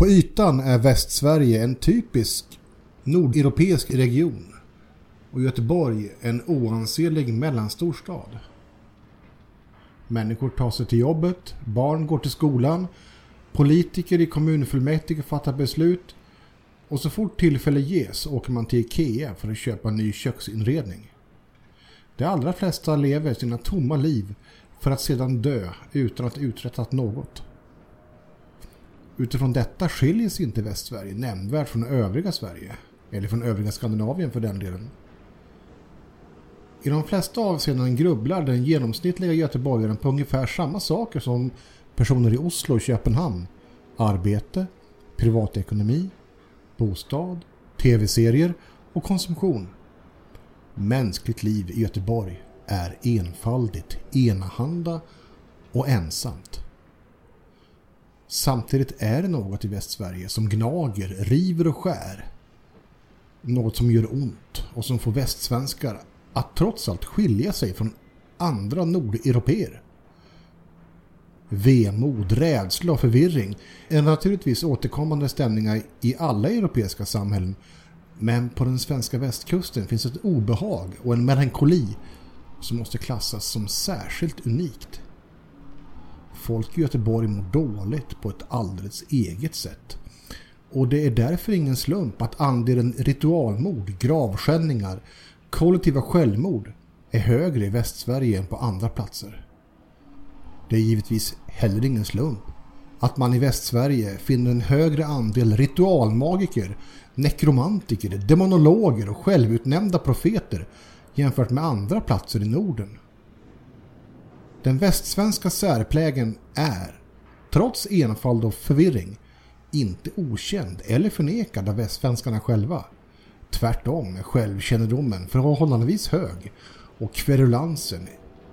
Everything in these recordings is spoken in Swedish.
På ytan är Västsverige en typisk nordeuropeisk region och Göteborg en oansenlig mellanstor stad. Människor tar sig till jobbet, barn går till skolan, politiker i kommunfullmäktige fattar beslut och så fort tillfälle ges åker man till Ikea för att köpa ny köksinredning. De allra flesta lever sina tomma liv för att sedan dö utan att uträttat något. Utifrån detta skiljer sig inte Västsverige nämnvärt från övriga Sverige, eller från övriga Skandinavien för den delen. I de flesta avseenden grubblar den genomsnittliga göteborgaren på ungefär samma saker som personer i Oslo och Köpenhamn. Arbete, privatekonomi, bostad, tv-serier och konsumtion. Mänskligt liv i Göteborg är enfaldigt, enahanda och ensamt. Samtidigt är det något i Västsverige som gnager, river och skär. Något som gör ont och som får västsvenskar att trots allt skilja sig från andra nordeuropeer. Vemod, rädsla och förvirring är naturligtvis återkommande stämningar i alla europeiska samhällen men på den svenska västkusten finns ett obehag och en melankoli som måste klassas som särskilt unikt. Folk i Göteborg mår dåligt på ett alldeles eget sätt. Och det är därför ingen slump att andelen ritualmord, gravskändningar, kollektiva självmord är högre i Västsverige än på andra platser. Det är givetvis heller ingen slump att man i Västsverige finner en högre andel ritualmagiker, nekromantiker, demonologer och självutnämnda profeter jämfört med andra platser i Norden. Den västsvenska särplägen är, trots enfald och förvirring, inte okänd eller förnekad av västsvenskarna själva. Tvärtom är självkännedomen förhållandevis hög och kverulansen,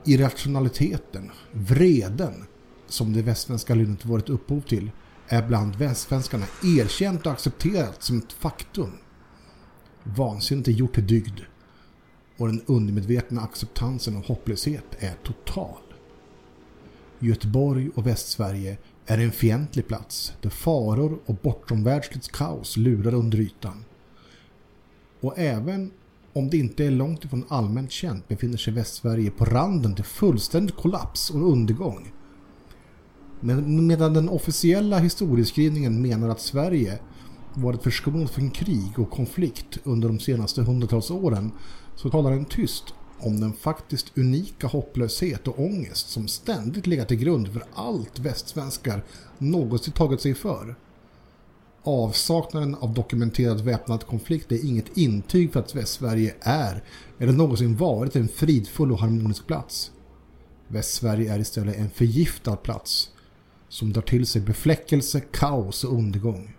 irrationaliteten, vreden som det västsvenska lynnet varit upphov till är bland västsvenskarna erkänt och accepterat som ett faktum. Vansinnet är gjort till dygd och den undermedvetna acceptansen av hopplöshet är total. Göteborg och Västsverige är en fientlig plats där faror och bortomvärldsligt kaos lurar under ytan. Och även om det inte är långt ifrån allmänt känt befinner sig Västsverige på randen till fullständig kollaps och undergång. Men medan den officiella historieskrivningen menar att Sverige varit förskonat från krig och konflikt under de senaste hundratals åren så talar den tyst om den faktiskt unika hopplöshet och ångest som ständigt legat till grund för allt västsvenskar någonsin tagit sig för. Avsaknaden av dokumenterad väpnad konflikt är inget intyg för att Västsverige är eller någonsin varit en fridfull och harmonisk plats. Västsverige är istället en förgiftad plats som drar till sig befläckelse, kaos och undergång.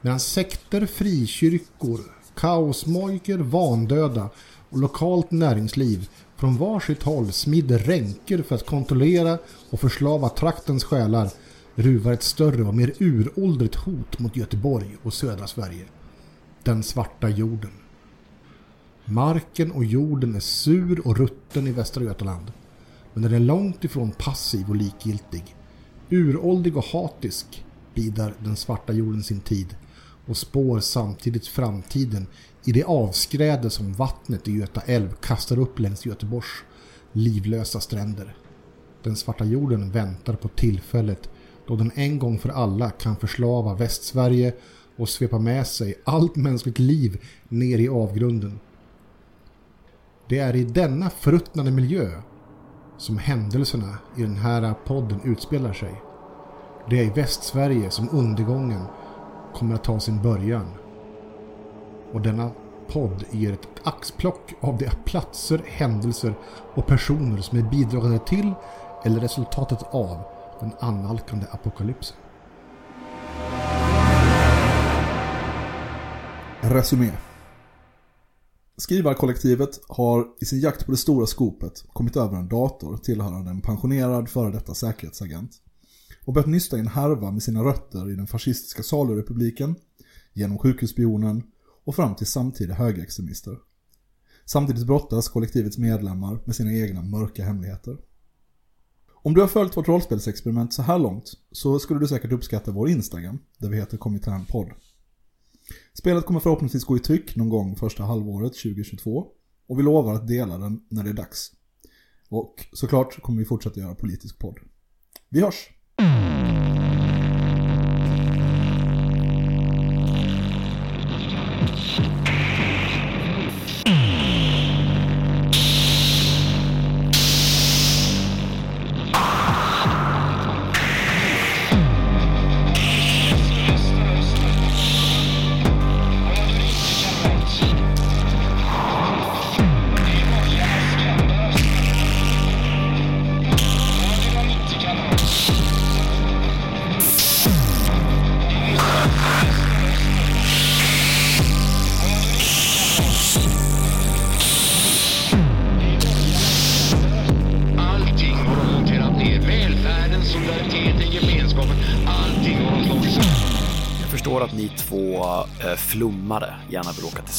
Medan sekter, frikyrkor, kaosmojker, vandöda och lokalt näringsliv från varsitt håll smider ränker för att kontrollera och förslava traktens själar ruvar ett större och mer uråldrigt hot mot Göteborg och södra Sverige. Den svarta jorden. Marken och jorden är sur och rutten i Västra Götaland. Men den är långt ifrån passiv och likgiltig. Uråldrig och hatisk bidar den svarta jorden sin tid och spår samtidigt framtiden i det avskräde som vattnet i Göta älv kastar upp längs Göteborgs livlösa stränder. Den svarta jorden väntar på tillfället då den en gång för alla kan förslava Västsverige och svepa med sig allt mänskligt liv ner i avgrunden. Det är i denna förruttnade miljö som händelserna i den här podden utspelar sig. Det är i Västsverige som undergången kommer att ta sin början. Och denna podd ger ett axplock av de platser, händelser och personer som är bidragande till eller resultatet av den annalkande apokalypsen. Resumé. Skrivarkollektivet har i sin jakt på det stora skopet kommit över en dator tillhörande en pensionerad före detta säkerhetsagent och börjat nysta i en härva med sina rötter i den fascistiska Salurepubliken, genom sjukhusspionen och fram till samtida högerextremister. Samtidigt brottas kollektivets medlemmar med sina egna mörka hemligheter. Om du har följt vårt rollspelsexperiment så här långt så skulle du säkert uppskatta vår Instagram, där vi heter Komitärnpodd. Spelet kommer förhoppningsvis gå i tryck någon gång första halvåret 2022 och vi lovar att dela den när det är dags. Och såklart kommer vi fortsätta göra politisk podd. Vi hörs!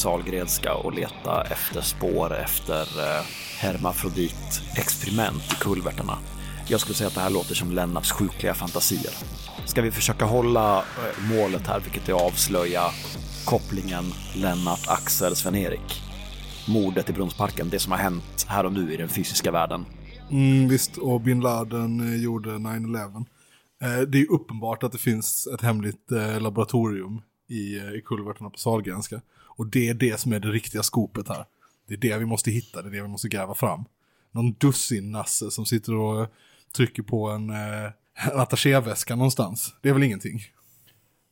Salgrenska och leta efter spår efter eh, hermafrodit-experiment i kulvertarna. Jag skulle säga att det här låter som Lennarts sjukliga fantasier. Ska vi försöka hålla eh, målet här, vilket är att avslöja kopplingen Lennart, Axel, Sven-Erik? Mordet i Brunnsparken, det som har hänt här och nu i den fysiska världen. Mm, visst, och bin Laden eh, gjorde 9-11. Eh, det är uppenbart att det finns ett hemligt eh, laboratorium i, eh, i kulverterna på Sahlgrenska. Och det är det som är det riktiga skopet här. Det är det vi måste hitta, det är det vi måste gräva fram. Någon dussin-nasse som sitter och eh, trycker på en, eh, en attachéväska någonstans. Det är väl ingenting.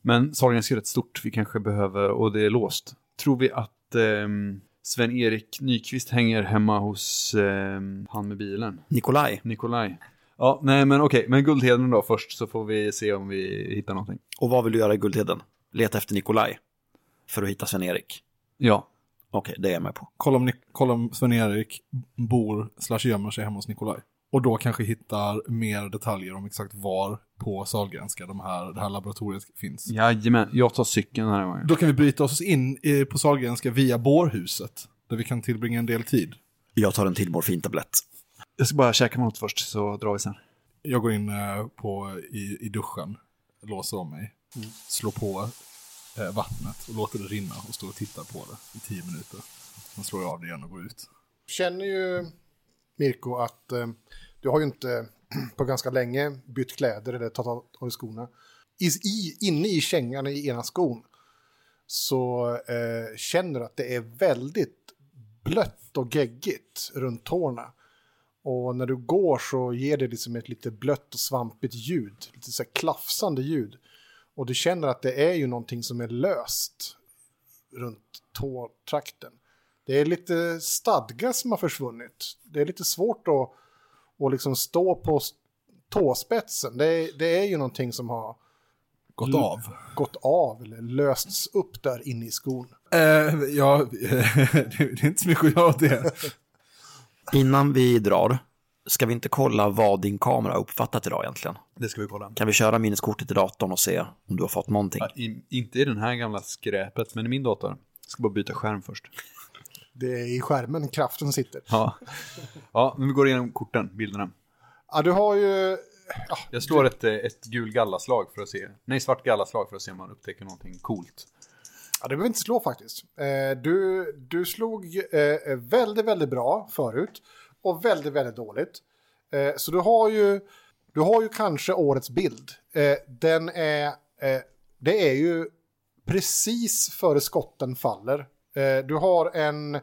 Men Sahlgrenska är rätt stort, vi kanske behöver, och det är låst. Tror vi att ehm, Sven-Erik Nyqvist hänger hemma hos ehm, han med bilen? Nikolaj, Nikolaj. Ja, nej men okej, men Guldheden då först så får vi se om vi hittar någonting. och vad vill du göra i Guldheden? Leta efter Nikolaj för att hitta Sven-Erik. Ja, Okej, det är jag med på. Kolla om, kolla om Sven-Erik bor slash gömmer sig hemma hos Nikolaj. Och då kanske hittar mer detaljer om exakt var på Sahlgrenska de här, det här laboratoriet finns. jajamän, jag tar cykeln den här gången. Då kan vi bryta oss in eh, på Sahlgrenska via bårhuset. Där vi kan tillbringa en del tid. Jag tar en till morfintablett. Jag ska bara käka något först så drar vi sen. Jag går in eh, på, i, i duschen, låser om mig, slår på Eh, vattnet och låter det rinna och står och tittar på det i tio minuter. Sen slår jag av det igen och går ut. Känner ju Mirko att eh, du har ju inte på ganska länge bytt kläder eller tagit av dig skorna. I, i, inne i kängan i ena skon så eh, känner du att det är väldigt blött och geggigt runt tårna. Och när du går så ger det liksom ett lite blött och svampigt ljud, lite så här klafsande ljud. Och du känner att det är ju någonting som är löst runt tåtrakten. Det är lite stadga som har försvunnit. Det är lite svårt att, att liksom stå på tåspetsen. Det är, det är ju någonting som har Gått av. gått av eller lösts upp där inne i skon. Eh, ja, det är inte så mycket att göra åt det. Innan vi drar, ska vi inte kolla vad din kamera har uppfattat idag egentligen? Det ska vi kolla. Kan vi köra minneskortet i datorn och se om du har fått någonting? Ja, i, inte i den här gamla skräpet, men i min dator. Jag ska bara byta skärm först. Det är i skärmen kraften sitter. Ja, ja men vi går igenom korten, bilderna. Ja, du har ju... Ja, Jag slår ett, eh, ett gul gallaslag för att se, nej svart gallaslag för att se om man upptäcker någonting coolt. Ja, det behöver inte slå faktiskt. Eh, du, du slog eh, väldigt, väldigt bra förut och väldigt, väldigt dåligt. Eh, så du har ju, du har ju kanske årets bild. Eh, den är, eh, det är ju precis före skotten faller. Eh, du har en,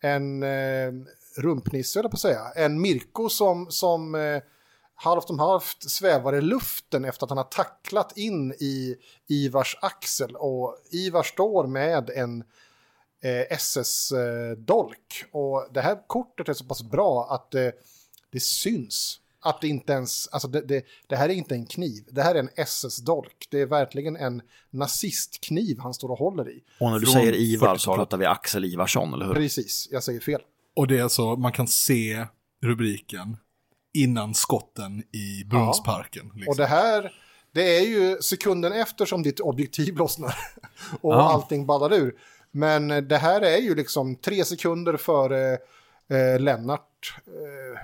en eh, rumpnisse, höll jag på att säga. En Mirko som, som eh, halvt om halvt svävar i luften efter att han har tacklat in i Ivars axel. Och Ivar står med en SS-dolk. Och det här kortet är så pass bra att eh, det syns. Att det inte ens, alltså det, det, det här är inte en kniv, det här är en SS-dolk. Det är verkligen en nazistkniv han står och håller i. Och när du Från säger Ivar så 40-talet. pratar vi Axel Ivarsson, eller hur? Precis, jag säger fel. Och det är så, man kan se rubriken innan skotten i Brunnsparken. Liksom. Och det här, det är ju sekunden efter som ditt objektiv lossnar och Ja. allting ballar ur. Men eh, det här är ju liksom tre sekunder före eh, Lennart eh,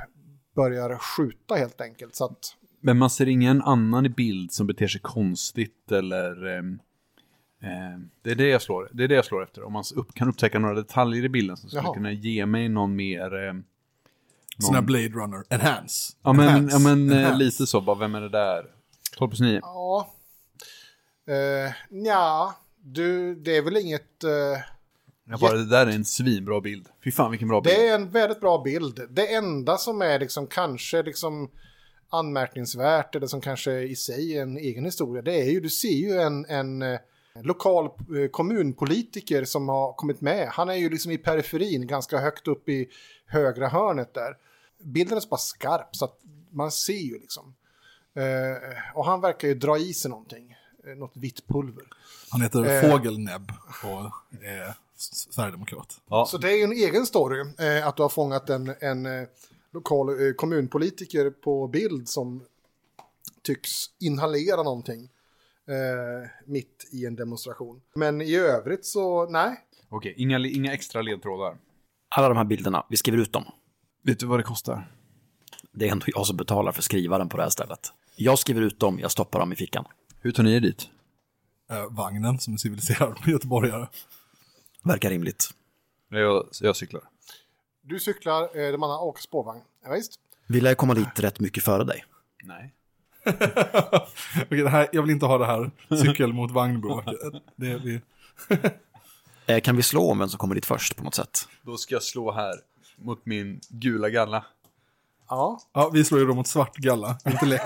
börjar skjuta helt enkelt. Så att, Men man ser ingen annan i bild som beter sig konstigt eller... ehm, ehm, det, är det, jag slår, det är det jag slår efter. Om man upp, kan upptäcka några detaljer i bilden som skulle Jaha. kunna ge mig någon mer... ehm, Sån här någon, Blade Runner. Enhance. ja, men, Enhance. ja, men eh, Enhance. lite så. Bara, vem är det där? 12 plus 9. ja. Uh, ja, du, det är väl inget... eh, Jag bara, det där är en svinbra bild. Fy fan vilken bra bild. Det är en väldigt bra bild. Det enda som är liksom kanske liksom anmärkningsvärt eller som kanske i sig är en egen historia, det är ju, du ser ju en, en eh, lokal eh, kommunpolitiker som har kommit med. Han är ju liksom i periferin, ganska högt upp i högra hörnet där. Bilden är så pass skarp så att man ser ju liksom. Eh, och han verkar ju dra i sig någonting, något vitt pulver. Han heter Eh. Fågelnäbb och är s- sverigedemokrat. Ja. Så det är ju en egen story eh, att du har fångat en, en eh, lokal eh, kommunpolitiker på bild som tycks inhalera någonting eh, mitt i en demonstration. Men i övrigt så, nej. Okej, inga, inga extra ledtrådar. Alla de här bilderna, vi skriver ut dem. Vet du vad det kostar? Det är ändå jag som betalar för skrivaren på det här stället. Jag skriver ut dem, jag stoppar dem i fickan. Hur tar ni er dit? Eh, vagnen som är civiliserad göteborgare. Verkar rimligt. Jag, jag cyklar. Du cyklar, eh, de andra åker spårvagn. Ja, visst. Vi lär komma dit rätt mycket före dig. Nej. Okej, det här, jag vill inte ha det här cykel mot vagnbråket. Det är vi. Eh, kan vi slå om vem som kommer dit först på något sätt? Då ska jag slå här mot min gula galla. Ja, Ja, vi slår ju då mot svart galla, intellekt.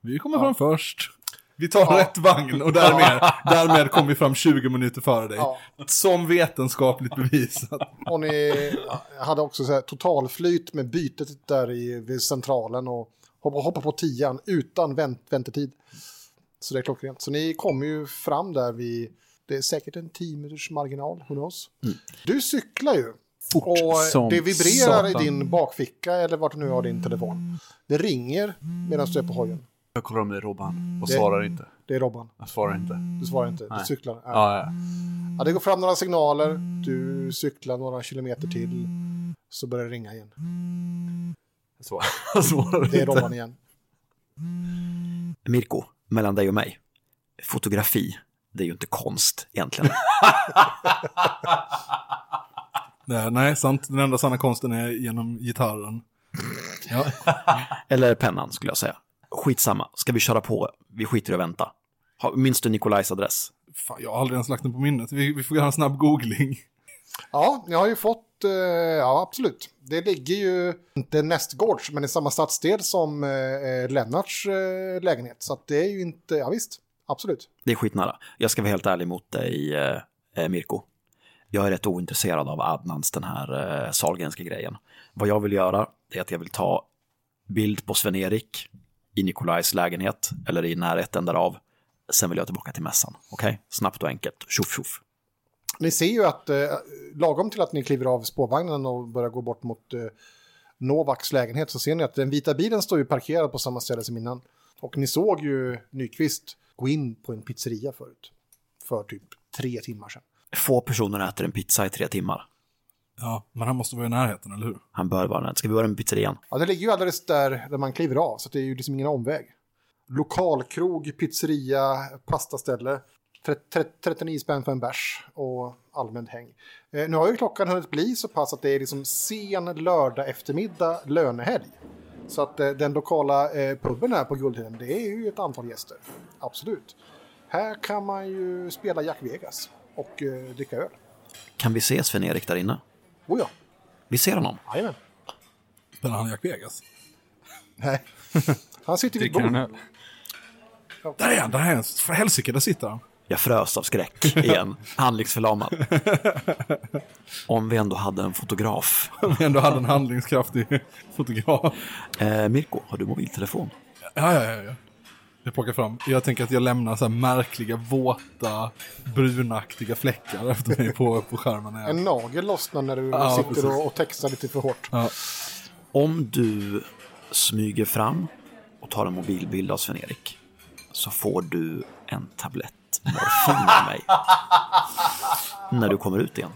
Vi kommer fram först. Vi tar rätt vagn och därmed, därmed kom vi fram 20 minuter före dig. Ja. Som vetenskapligt bevisat. och ni hade också så här totalflyt med bytet där i, vid centralen och hoppa, på tian utan vänt, väntetid. Så det är klockrent. Så ni kommer ju fram där vid, det är säkert en 10 minuters marginal, who knows. Du cyklar ju. Fort Och som det vibrerar i satan. din bakficka eller vart du nu har din telefon. Det ringer medan du är på hojen. Jag kollar om det är Robban och Det- svarar inte. Det är Robban. Jag svarar inte. Du svarar inte, du Nej. cyklar. Ja. Ja, ja. Ja, det går fram några signaler, du cyklar några kilometer till, så börjar det ringa igen. Jag svarar, jag svarar Det är inte. Robban igen. Mirko, mellan dig och mig. Fotografi, det är ju inte konst egentligen. Nej, nej, sant. Den enda sanna konsten är genom gitarren. Ja, Eller pennan skulle jag säga. Skitsamma, ska vi köra på? Vi skiter i att vänta. Minns du Nikolajs adress? fan, jag har aldrig ens lagt den på minnet. Vi, vi får göra en snabb googling. Ja, jag har ju fått, eh, ja absolut. Det ligger ju inte nästgårds, men i samma stadsdel som eh, Lennarts eh, lägenhet. Så att det är ju inte, ja visst, absolut. Det är skitnära. Jag ska vara helt ärlig mot dig, eh, eh, Mirko. Jag är rätt ointresserad av Adnans, den här eh, Sahlgrenska grejen. Vad jag vill göra är att jag vill ta bild på Sven-Erik i Nikolajs lägenhet, eller i närheten därav. Sen vill jag tillbaka till mässan. Okej? Snabbt och enkelt. Tjoff tjoff. Ni ser ju att eh, lagom till att ni kliver av spårvagnen och börjar gå bort mot eh, Novaks lägenhet så ser ni att den vita bilen står ju parkerad på samma ställe som innan. Och ni såg ju Nyqvist gå in på en pizzeria förut. För typ tre timmar sedan. Få personer äter en pizza i tre timmar. Ja, men han måste vara i närheten, eller hur? Han bör vara där. Ska vi börja med pizzerian? Ja, det ligger ju alldeles där, där man kliver av, så det är ju liksom ingen omväg. Lokalkrog, pizzeria, pastaställe. 39 spänn för en bärs och allmänt häng. Eh, nu har ju klockan hunnit bli så pass att det är liksom sen lördag eftermiddag lönehelg. Så att eh, den lokala eh, puben här på Guldheden, det är ju ett antal gäster. Absolut. Här kan man ju spela Jack Vegas och eh, dricka öl. Kan vi se Sven-Erik där inne? Oh ja, Vi ser honom. jajamän. Spelar han Jack Vegas? Nej. Han sitter vid ett bord. Där är han, där är han. För helsike, där sitter han. Jag frös av skräck igen, handlingsförlamad. Om vi ändå hade en fotograf. Om vi ändå hade en handlingskraftig fotograf. Eh, Mirko, har du mobiltelefon? Ja, ja, ja. ja. Jag plockar fram. Jag tänker att jag lämnar så här märkliga, våta, brunaktiga fläckar efter mig på, på skärmen. En nagel lossnar när du Ja, sitter precis. och, och textar lite för hårt. Ja. Om du smyger fram och tar en mobilbild av Sven-Erik så får du en tablett morfin av mig. när du kommer ut igen.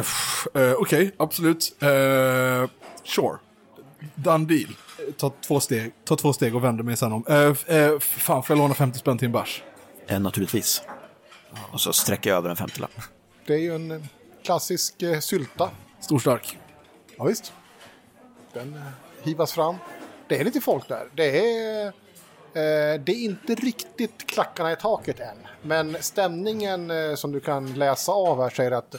F- eh, Okej, absolut. Uh, sure. Done deal. Eh, Ta två steg, ta två steg och vänder mig sen om. Uh, uh, fan, får jag låna 50 spänn till en bärs? Eh, naturligtvis. Och så sträcker jag över en 50-lapp. Det är ju en eh, klassisk eh, sylta. Stor stark. Ja, visst. Den eh, hivas fram. Det är lite folk där. Det är, eh, det är inte riktigt klackarna i taket än. Men stämningen eh, som du kan läsa av här säger att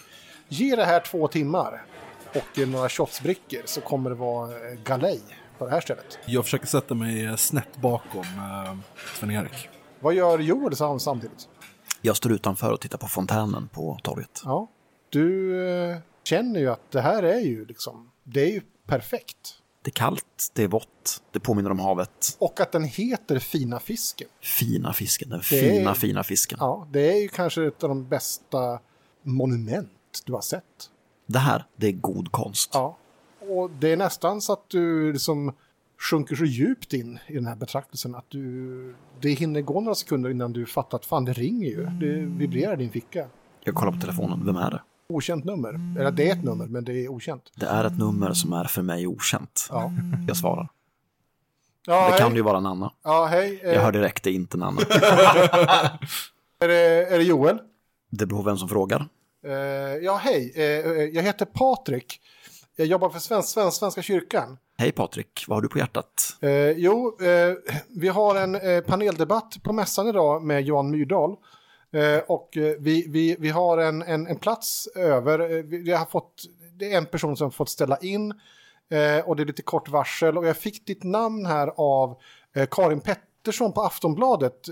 ge det här två timmar och några shotsbrickor så kommer det vara galej på det här stället. Jag försöker sätta mig eh, snett bakom uh, Sven-Erik. Vad gör Joel sam- samtidigt? Jag står utanför och tittar på fontänen på torget. Ja, du eh, känner ju att det här är ju liksom, det är ju perfekt. Det är kallt, det är vått, det påminner om havet. Och att den heter Fina fisken. Fina fisken, den Det är- fina, fina fisken. Ja, det är ju kanske ett av de bästa monument du har sett. Det här, det är god konst. Ja. Och det är nästan så att du liksom sjunker så djupt in i den här betraktelsen att du... Det hinner gå några sekunder innan du fattar att fan, det ringer ju. Det vibrerar i din ficka. Jag kollar på telefonen, vem är det? Okänt nummer. Eller det är ett nummer, men det är okänt. Det är ett nummer som är för mig okänt. Ja. Jag svarar. Ja, Det hej. kan ju vara Nanna. Ja, hej. Eh, Jag hör direkt, det är inte Nanna. är, det, är det Joel? Det beror på vem som frågar. Eh, ja, hej. Eh, jag heter Patrik. Jag jobbar för Svensk, Svensk, Svenska kyrkan. Hej Patrik, vad har du på hjärtat? Eh, jo, eh, vi har en eh, paneldebatt på mässan idag med Johan Myrdal. Eh, och eh, vi, vi, vi har en, en, en plats över. Eh, vi, vi har fått, det är en person som fått ställa in. Och det är lite kort varsel. Och jag fick ditt namn här av Karin Pettersson på Aftonbladet.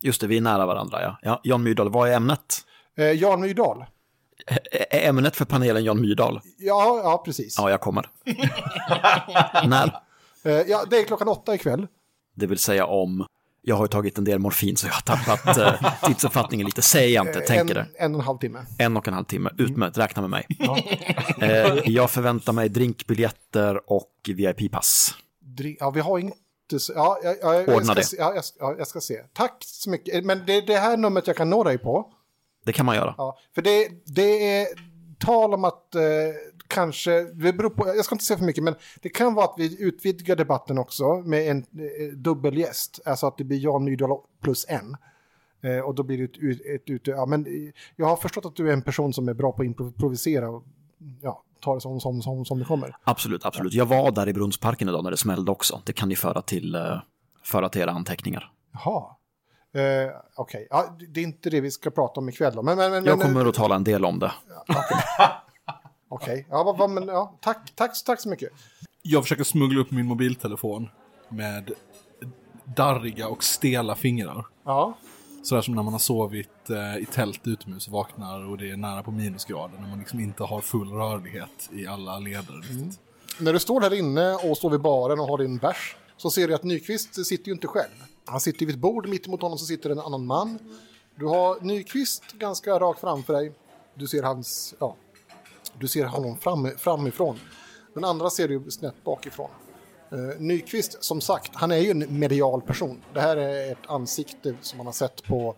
Just det, vi är nära varandra ja. ja Jan Myrdal, vad är ämnet? Jan Myrdal. Ämnet för panelen Jan Myrdal? Ja, ja precis. Ja, jag kommer. När? Eh, ja, det är klockan åtta ikväll. Det vill säga om... Jag har ju tagit en del morfin så jag har tappat eh, tidsuppfattningen lite. Säger jag inte, tänker det. en och en halv timme. En och en halv timme, utmärkt, räkna med mig. Eh, jag förväntar mig drinkbiljetter och VIP-pass. Dri- Ja, vi har inte... så- Ja, jag, jag, jag, Ordna ska det. Se, ja, jag, ja, jag ska se. Tack så mycket. Men det är det här numret jag kan nå dig på. Det kan man göra. Ja, för det, det är tal om att eh, kanske... Det beror på, jag ska inte säga för mycket, men det kan vara att vi utvidgar debatten också med en eh, dubbelgäst. Alltså att det blir Jan Myrdal plus en. Eh, och då blir det ett, ut- ett, ja, men eh, Jag har förstått att du är en person som är bra på att improvisera och ja, ta det som, som, som, som det kommer. Absolut, absolut. Jag var där i Brunnsparken idag när det smällde också. Det kan ni föra till, eh, föra till era anteckningar. Jaha. Eh, Okej, ja, det är inte det vi ska prata om ikväll. Men, men, men, Jag men- kommer att tala en del om det. Okej, ja, vad- vad- men, ja, tack, tack, tack så mycket. Jag försöker smuggla upp min mobiltelefon med darriga och stela fingrar. Ja, Sådär som när man har sovit eh, i tält utomhus och vaknar och det är nära på minusgrader. När man liksom inte har full rörlighet i alla leder. riktigt. när du står här inne och står vid baren och har din bärs så ser du att Nyqvist sitter ju inte själv. Han sitter vid ett bord, mitt emot honom så sitter en annan man. Du har Nyqvist ganska rakt framför dig. Du ser hans, ja, du ser honom fram, framifrån. Den andra ser du snett bakifrån. Uh, Nyqvist, som sagt, han är ju en medial person. Det här är ett ansikte som man har sett på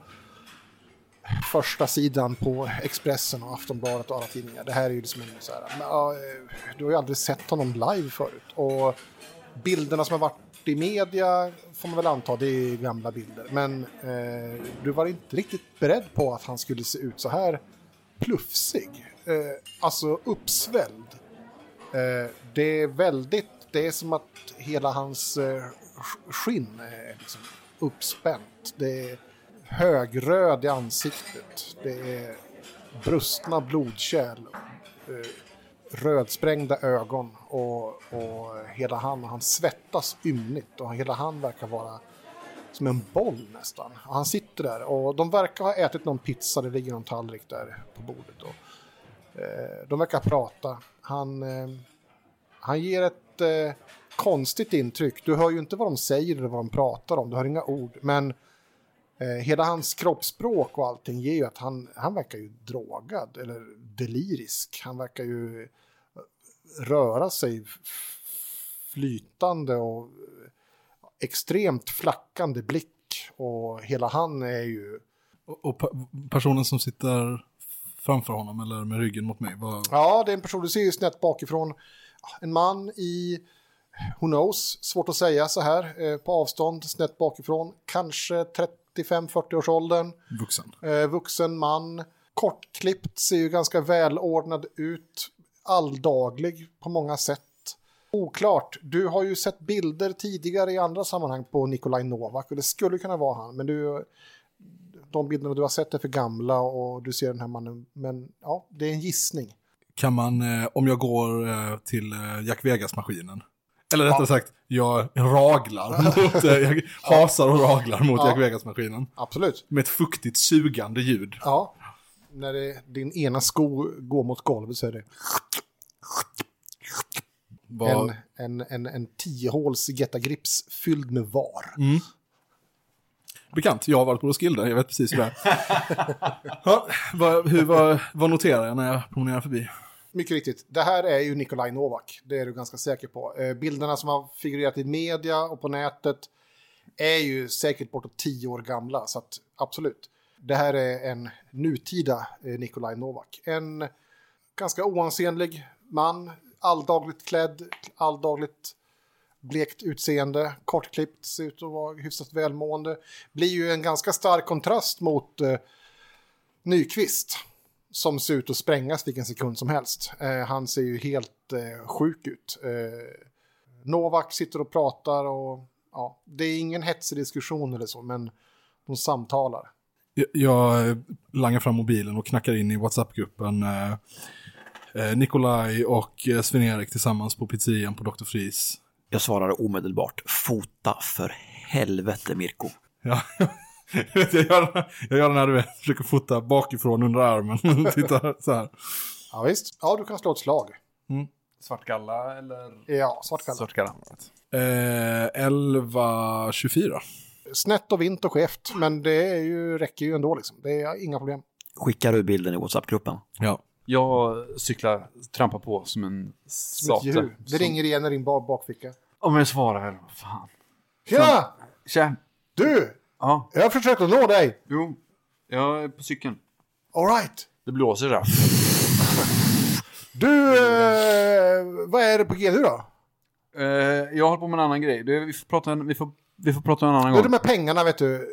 första sidan på Expressen och Aftonbladet och alla tidningar. Det här är ju liksom en så här, men, uh, du har ju aldrig sett honom live förut. Och bilderna som har varit i media får man väl anta, det är gamla bilder. Men eh, du var inte riktigt beredd på att han skulle se ut så här plufsig. Eh, alltså uppsvälld. Eh, det är väldigt, det är som att hela hans eh, skinn är liksom uppspänt. Det är högröd i ansiktet. Det är brustna blodkärl. Eh, Rödsprängda ögon och, och hela han, han svettas ymnigt och hela han verkar vara som en boll nästan. Och han sitter där och de verkar ha ätit någon pizza, det ligger någon tallrik där på bordet. Och, eh, de verkar prata. Han, eh, han ger ett eh, konstigt intryck. Du hör ju inte vad de säger eller vad de pratar om, du hör inga ord. Men eh, hela hans kroppsspråk och allting ger ju att han, han verkar ju drogad eller delirisk. Han verkar ju röra sig flytande och extremt flackande blick. Och hela han är ju... Och, och pe- personen som sitter framför honom eller med ryggen mot mig? Vad... Ja, det är en person, du ser ju snett bakifrån. En man i, who knows, svårt att säga så här, eh, på avstånd, snett bakifrån. Kanske 35-40 års åldern. Vuxen. Eh, vuxen man, kortklippt, ser ju ganska välordnad ut. Alldaglig på många sätt. Oklart, du har ju sett bilder tidigare i andra sammanhang på Nikolaj Novak och det skulle kunna vara han, men du, de bilderna du har sett är för gamla och du ser den här mannen, men ja, det är en gissning. Kan man, eh, om jag går eh, till eh, Jack Vegas-maskinen, eller rättare sagt, jag raglar mot, jag hasar och raglar mot Ja. Jack Vegas-maskinen. Absolut. Med ett fuktigt sugande ljud. Ja, när det, din ena sko går mot golvet så är det Vad- en, en, en, en tiohåls Getta Grips fylld med var. Bekant, jag har varit på Roskilde, jag vet precis hur det är. ja, vad, hur, vad, vad noterar jag när jag promenerar förbi? Mycket riktigt. Det här är ju Nikolaj Novak. Det är du ganska säker på. Eh, bilderna som har figurerat i media och på nätet är ju säkert bortåt tio år gamla. Så att absolut. Det här är en nutida eh, Nikolaj Novak. En ganska oansenlig man. Alldagligt klädd, alldagligt blekt utseende, kortklippt, ser ut att vara hyfsat välmående. Blir ju en ganska stark kontrast mot eh, Nyqvist som ser ut att sprängas vilken sekund som helst. Eh, han ser ju helt eh, sjuk ut. Eh, Novak sitter och pratar och ja, det är ingen hetsig diskussion eller så, men de samtalar. Jag, jag langar fram mobilen och knackar in i WhatsApp-gruppen eh, eh, Nikolaj och eh, Sven-Erik tillsammans på pizzerian på Dr. Fries. Jag svarar omedelbart, fota för helvete Mirko. Ja. jag, gör, jag gör den här, du vet, försöker fota bakifrån under armen. Titta så här. Ja visst, ja du kan slå ett slag. Svartgalla eller? Ja, svartkalle. Svartgalla. Eh, 11.24. Snett och vint och skevt, men det är ju, räcker ju ändå liksom. Det är inga problem. Skickar du bilden i WhatsApp-gruppen? Ja. Jag cyklar, trampar på som en Som sate. Det ringer igen i din ba- bakficka. Om jag svarar, fan. Tjena! Tja! Du! Ja, Jag har försökt att nå dig. jo. Jag är på cykeln. All right. Det blåser där. Du, eh, vad är det på G nu då? Eh, jag håller på med en annan grej. Vi, får prata vi, får, vi får prata en annan Det är gång. de här pengarna vet du.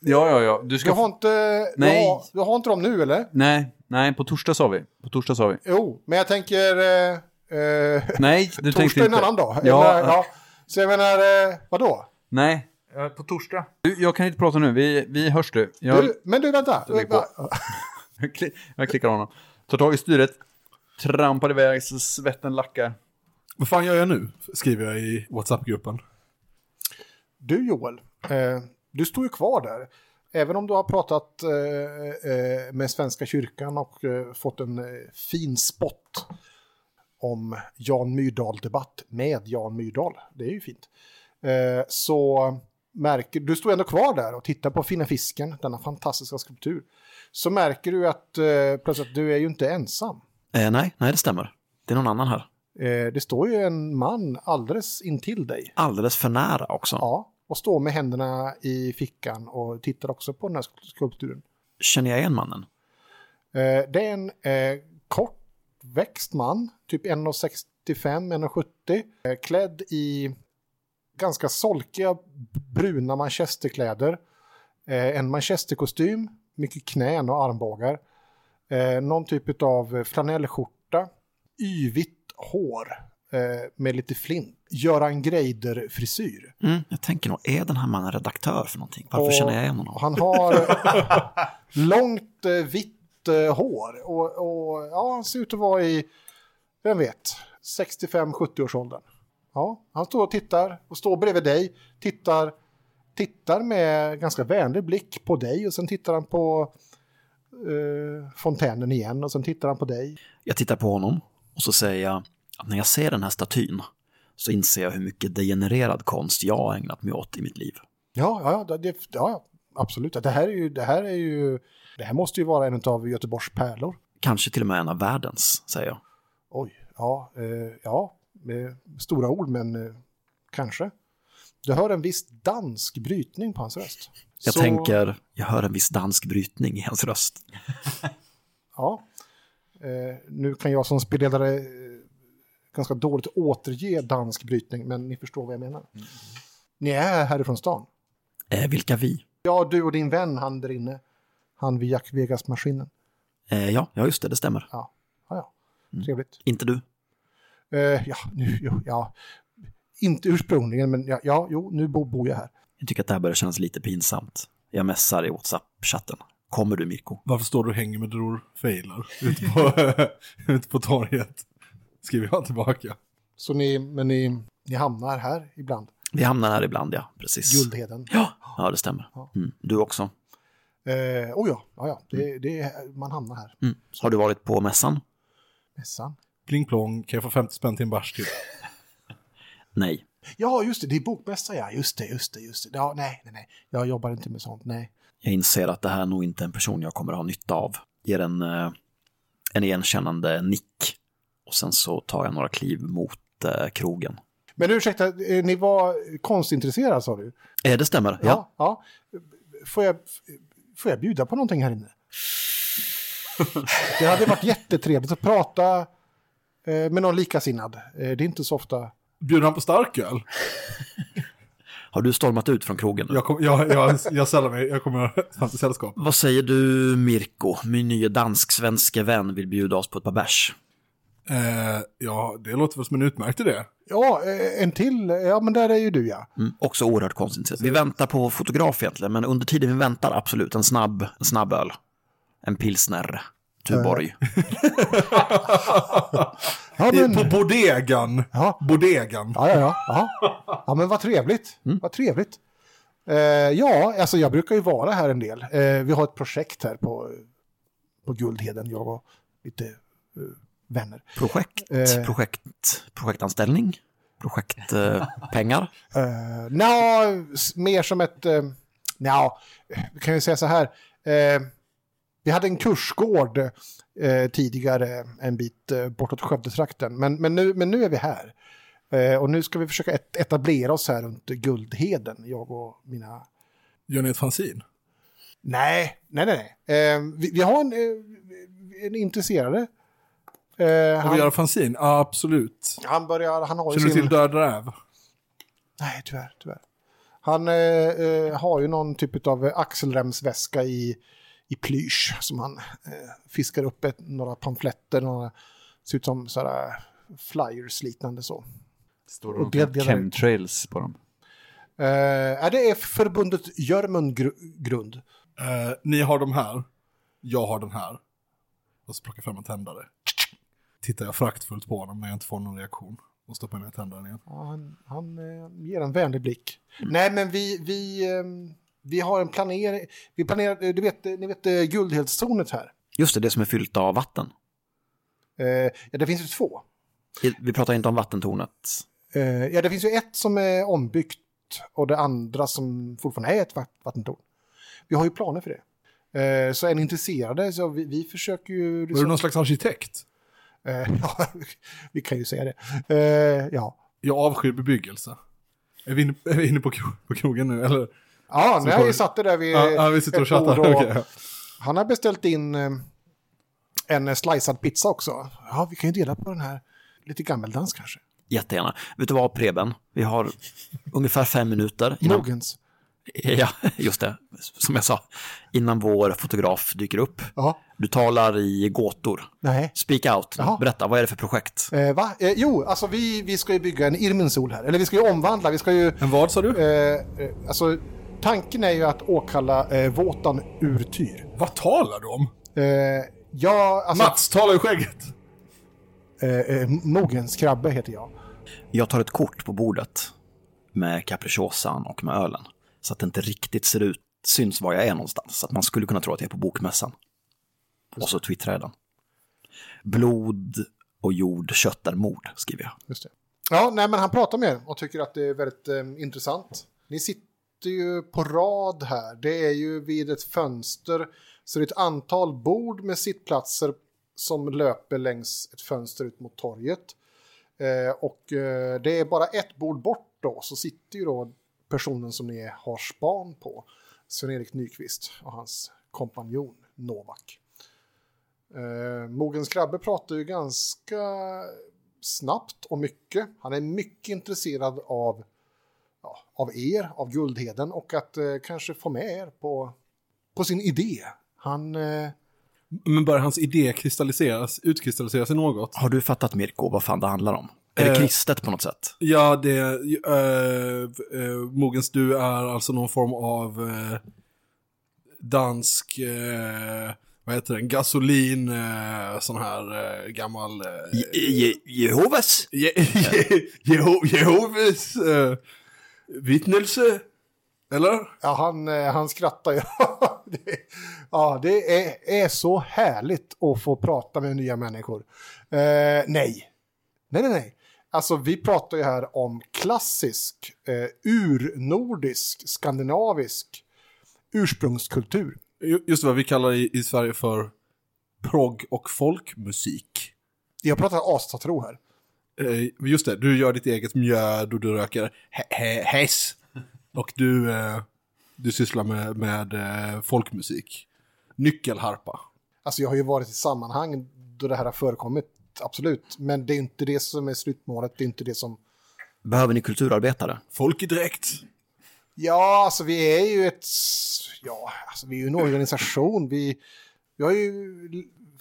Ja, ja, ja. Du Du ska... har inte, Nej. Du, har, du har inte dem nu eller? Nej, nej, på torsdag sa vi. På torsdag sa vi. Jo, men jag tänker... Eh, eh, Nej, du tänkte torsdag är en inte. annan dag. Ja, Eller, ja. Så jag menar, eh, vadå? Nej. På torsdag. Du, jag kan inte prata nu. Vi, vi hörs du. Jag, Du, men du, vänta. På. jag, kli, jag klickar honom. Tar tag i styret. Trampar iväg så svetten lackar. Vad fan gör jag nu? Skriver jag i WhatsApp-gruppen. Du Joel, eh, du står ju kvar där. Även om du har pratat eh, eh, med Svenska kyrkan och eh, fått en eh, fin spot om Jan Myrdal-debatt med Jan Myrdal. Det är ju fint. Eh, så märker du står ändå kvar där och tittar på Fina fisken, denna fantastiska skulptur. Så märker du att plötsligt du är ju inte ensam. Nej, nej det stämmer. Det är någon annan här. Det står ju en man alldeles intill dig. Alldeles för nära också. Ja, och står med händerna i fickan och tittar också på den här skulpturen. Känner jag igen mannen? Eh, det är en eh, kortväxt man, typ 1,65-1,70, eh, klädd i ganska solkiga bruna manchesterkläder. Eh, en manchesterkostym, mycket knän och armbågar. Eh, någon typ av flanellskjorta, yvigt hår med lite flint. Göran Greider-frisyr. Mm, jag tänker nog, är den här mannen redaktör för någonting? Varför Och- känner jag igen honom? han har långt eh, vitt eh, hår. Och, och ja, han ser ut att vara i, vem vet, 65-70 års åldern. Ja, han står och tittar och står bredvid dig. Tittar, tittar med ganska vänlig blick på dig och sen tittar han på eh, fontänen igen och sen tittar han på dig. Jag tittar på honom och så säger jag att när jag ser den här statyn så inser jag hur mycket degenererad konst jag har ägnat mig åt i mitt liv. Ja, ja, det, ja absolut. Det här, är ju, det här är ju, det här måste ju vara en av Göteborgs pärlor. Kanske till och med en av världens, säger jag. Oj, ja, eh, ja, stora ord, men eh, kanske. Du hör en viss dansk brytning på hans röst. Jag Så, tänker, jag hör en viss dansk brytning i hans röst. Ja, Eh, nu kan jag som spelledare eh, ganska dåligt återge dansk brytning, men ni förstår vad jag menar. Ni är härifrån stan. Eh, vilka vi? Ja, du och din vän, han där inne. Han vid Jack Vegas-maskinen. Eh, ja, ja, just det, det stämmer. Ja, ja, ja. Trevligt. Inte du? Eh, ja, nu, jo, ja, inte ursprungligen, men ja, ja jo, nu bo, bor jag här. Jag tycker att det här börjar kännas lite pinsamt. Jag messar i WhatsApp-chatten. Kommer du Mirko? Varför står du och hänger med Dror Failar ute på, ute på torget? Skriver jag tillbaka. Så ni, men ni, ni hamnar här ibland. Vi hamnar här ibland, ja. Precis. Guldheden. Ja, ja det stämmer. Mm. Du också. Eh, oh ja, ja, ja det, det, man hamnar här. Mm. Har du varit på mässan? Mässan. Pling plong, kan jag få 50 spänn till en bärs till? Nej. Ja, just det, det är bokmässa, ja. Just det, just det, just det. Ja, nej, nej, nej. Jag jobbar inte med sånt, nej. Jag inser att det här är nog inte en person jag kommer att ha nytta av. Ger en, eh, en igenkännande nick. Och sen så tar jag några kliv mot eh, krogen. Men ursäkta, eh, ni var konstintresserade sa du? Eh, det stämmer, ja. ja. Får, jag, får jag bjuda på någonting här inne? Det hade varit jättetrevligt att prata eh, med någon likasinnad. Eh, det är inte så ofta. Bjuder han på starköl? Har du stormat ut från krogen nu? Jag, kom, jag, jag, jag sällar mig, jag kommer fram till sällskap. Vad säger du Mirko? Min nya dansk-svenske vän vill bjuda oss på ett par bärs. Eh, ja, det låter väl som en utmärkt idé. Ja, eh, en till. Ja, men där är ju du ja. Mm, också oerhört konstigt. Vi väntar på fotograf egentligen, men under tiden vi väntar absolut en snabb, en snabb öl. En pilsner. Tuborg. Ja, I, men, på bodegan. Ja. Bodegan. ja, ja, ja, ja. ja, men vad trevligt. Vad trevligt. Eh, ja, alltså jag brukar ju vara här en del. Eh, vi har ett projekt här på, på Guldheden, jag och lite eh, vänner. Projekt, Eh. projekt, projektanställning, projektpengar. Eh, pengar. Nja, s- mer som ett... Nja, vi kan ju säga så här. Eh, vi hade en kursgård eh, tidigare en bit uh, bortåt Skövdetrakten. Men, men, nu, men nu är vi här. Eh, och nu ska vi försöka et etablera oss här runt Guldheden, jag och mina... Gör ni ett fanzin? Nej, nej, nej. nej. Eh, vi, vi har en, eh, en intresserade. Eh, Har vi göra han, fanzin? Ja, absolut. han börjar, han har ju Känner du sin... till Död räv? Nej, tyvärr. tyvärr. Han eh, eh, har ju någon typ av axelremsväska i, i plysch som han eh, fiskar upp ett, några pamfletter, några, ser ut som sådär flyers liknande så. Står Och och det- det- chemtrails på dem. Eh, är det är förbundet Jörmunggrund. Eh, ni har de här. Jag har den här. Och så plockar jag fram en tändare. Tittar jag fraktfullt på honom när jag inte får någon reaktion. Och stoppar ner tändaren igen. Ja, han han eh, ger en vänlig blick. Nej, men vi, vi, eh, vi har en planering. Vi planerar, eh, du vet, eh, ni vet eh, Guldhetstornet här. Just det, det som är fyllt av vatten. Eh, ja, det finns ju två. Vi pratar inte om vattentornet. Eh, ja, det finns ju ett som är ombyggt och det andra som fortfarande är ett vatt- vattentorn. Vi har ju planer för det. Så är ni intresserade så vi, vi försöker ju... Var du någon slags arkitekt? Eh, ja, vi kan ju säga det. Eh, ja, Jag avskyr bebyggelse. Är vi inne, är vi inne på, på krogen nu? Eller? ja nej, vi satt det där vid Ja, ja, vi sitter och ett chattar. och Okej. Han har beställt in eh, en slicead pizza också. Ja, vi kan ju dela på den här. Lite gammeldans kanske. Jättegärna. Vet du vad Preben? Vi har ungefär fem minuter innan... Mogens. Ja, just det. Som jag sa. Innan vår fotograf dyker upp. Ja, Du talar i gåtor. nej. Speak out. Jaha. Berätta, vad är det för projekt? Eh, va? Eh, jo, alltså vi, vi ska ju bygga en Irminsul här. Eller vi ska ju omvandla, vi ska ju... En vad sa du? Eh, eh, alltså, tanken är ju att åkalla eh, våtan ur tyr. Vad talar du om? Eh, ja, alltså... Mats talar i skägget. Eh, eh, Mogens krabbe heter jag. Jag tar ett kort på bordet med capricciosan och med ölen. Så att det inte riktigt ser ut, syns var jag är någonstans. Så att man skulle kunna tro att jag är på bokmässan. Och så twittrar jag den. Blod och jord, kött är mord, skriver jag. Just det. Ja, nej, men han pratar med er och tycker att det är väldigt eh, intressant. Ni sitter ju på rad här. Det är ju vid ett fönster. Så det är ett antal bord med sittplatser som löper längs ett fönster ut mot torget. Eh, och eh, det är bara ett bord bort då, så sitter ju då personen som ni har span på. Sven-Erik Nyqvist och hans kompanjon Novak. Eh, Mogens Krabbe pratar ju ganska snabbt och mycket. Han är mycket intresserad av, ja, av er, av Guldheden och att eh, kanske få med er på, på sin idé. Han... Eh, Men börjar hans idé kristalliseras, utkristalliseras i något? Har du fattat Mirko vad fan det handlar om? Är det Eh. kristet på något sätt? Ja, det... Uh, Mogens, du är alltså någon form av eh, dansk... eh, vad heter det? Gasolin, sån här eh, gammal... eh, Je- Je- Jehovas? Je- Je- Jeho- Jehovas vittnelse? Eller? ja, han, eh, han skrattar ju. det, ja, det är, är så härligt att få prata med nya människor. Eh, nej. Nej, nej, nej. Alltså, vi pratar ju här om klassisk, eh, urnordisk, skandinavisk ursprungskultur. Ju- Just vad vi kallar i, i Sverige för progg och folkmusik. Jag pratar astatro här. Eh, just det, du gör ditt eget mjöd och du röker hä- hä- häss. Och du, eh, du sysslar med, med eh, folkmusik. Nyckelharpa. Alltså jag har ju varit i sammanhang då det här har förekommit, absolut. Men det är inte det som är slutmålet, det är inte det som... Behöver ni kulturarbetare? Folkedräkt. Ja, alltså vi är ju ett... Ja, alltså vi är ju en organisation. Vi, vi har ju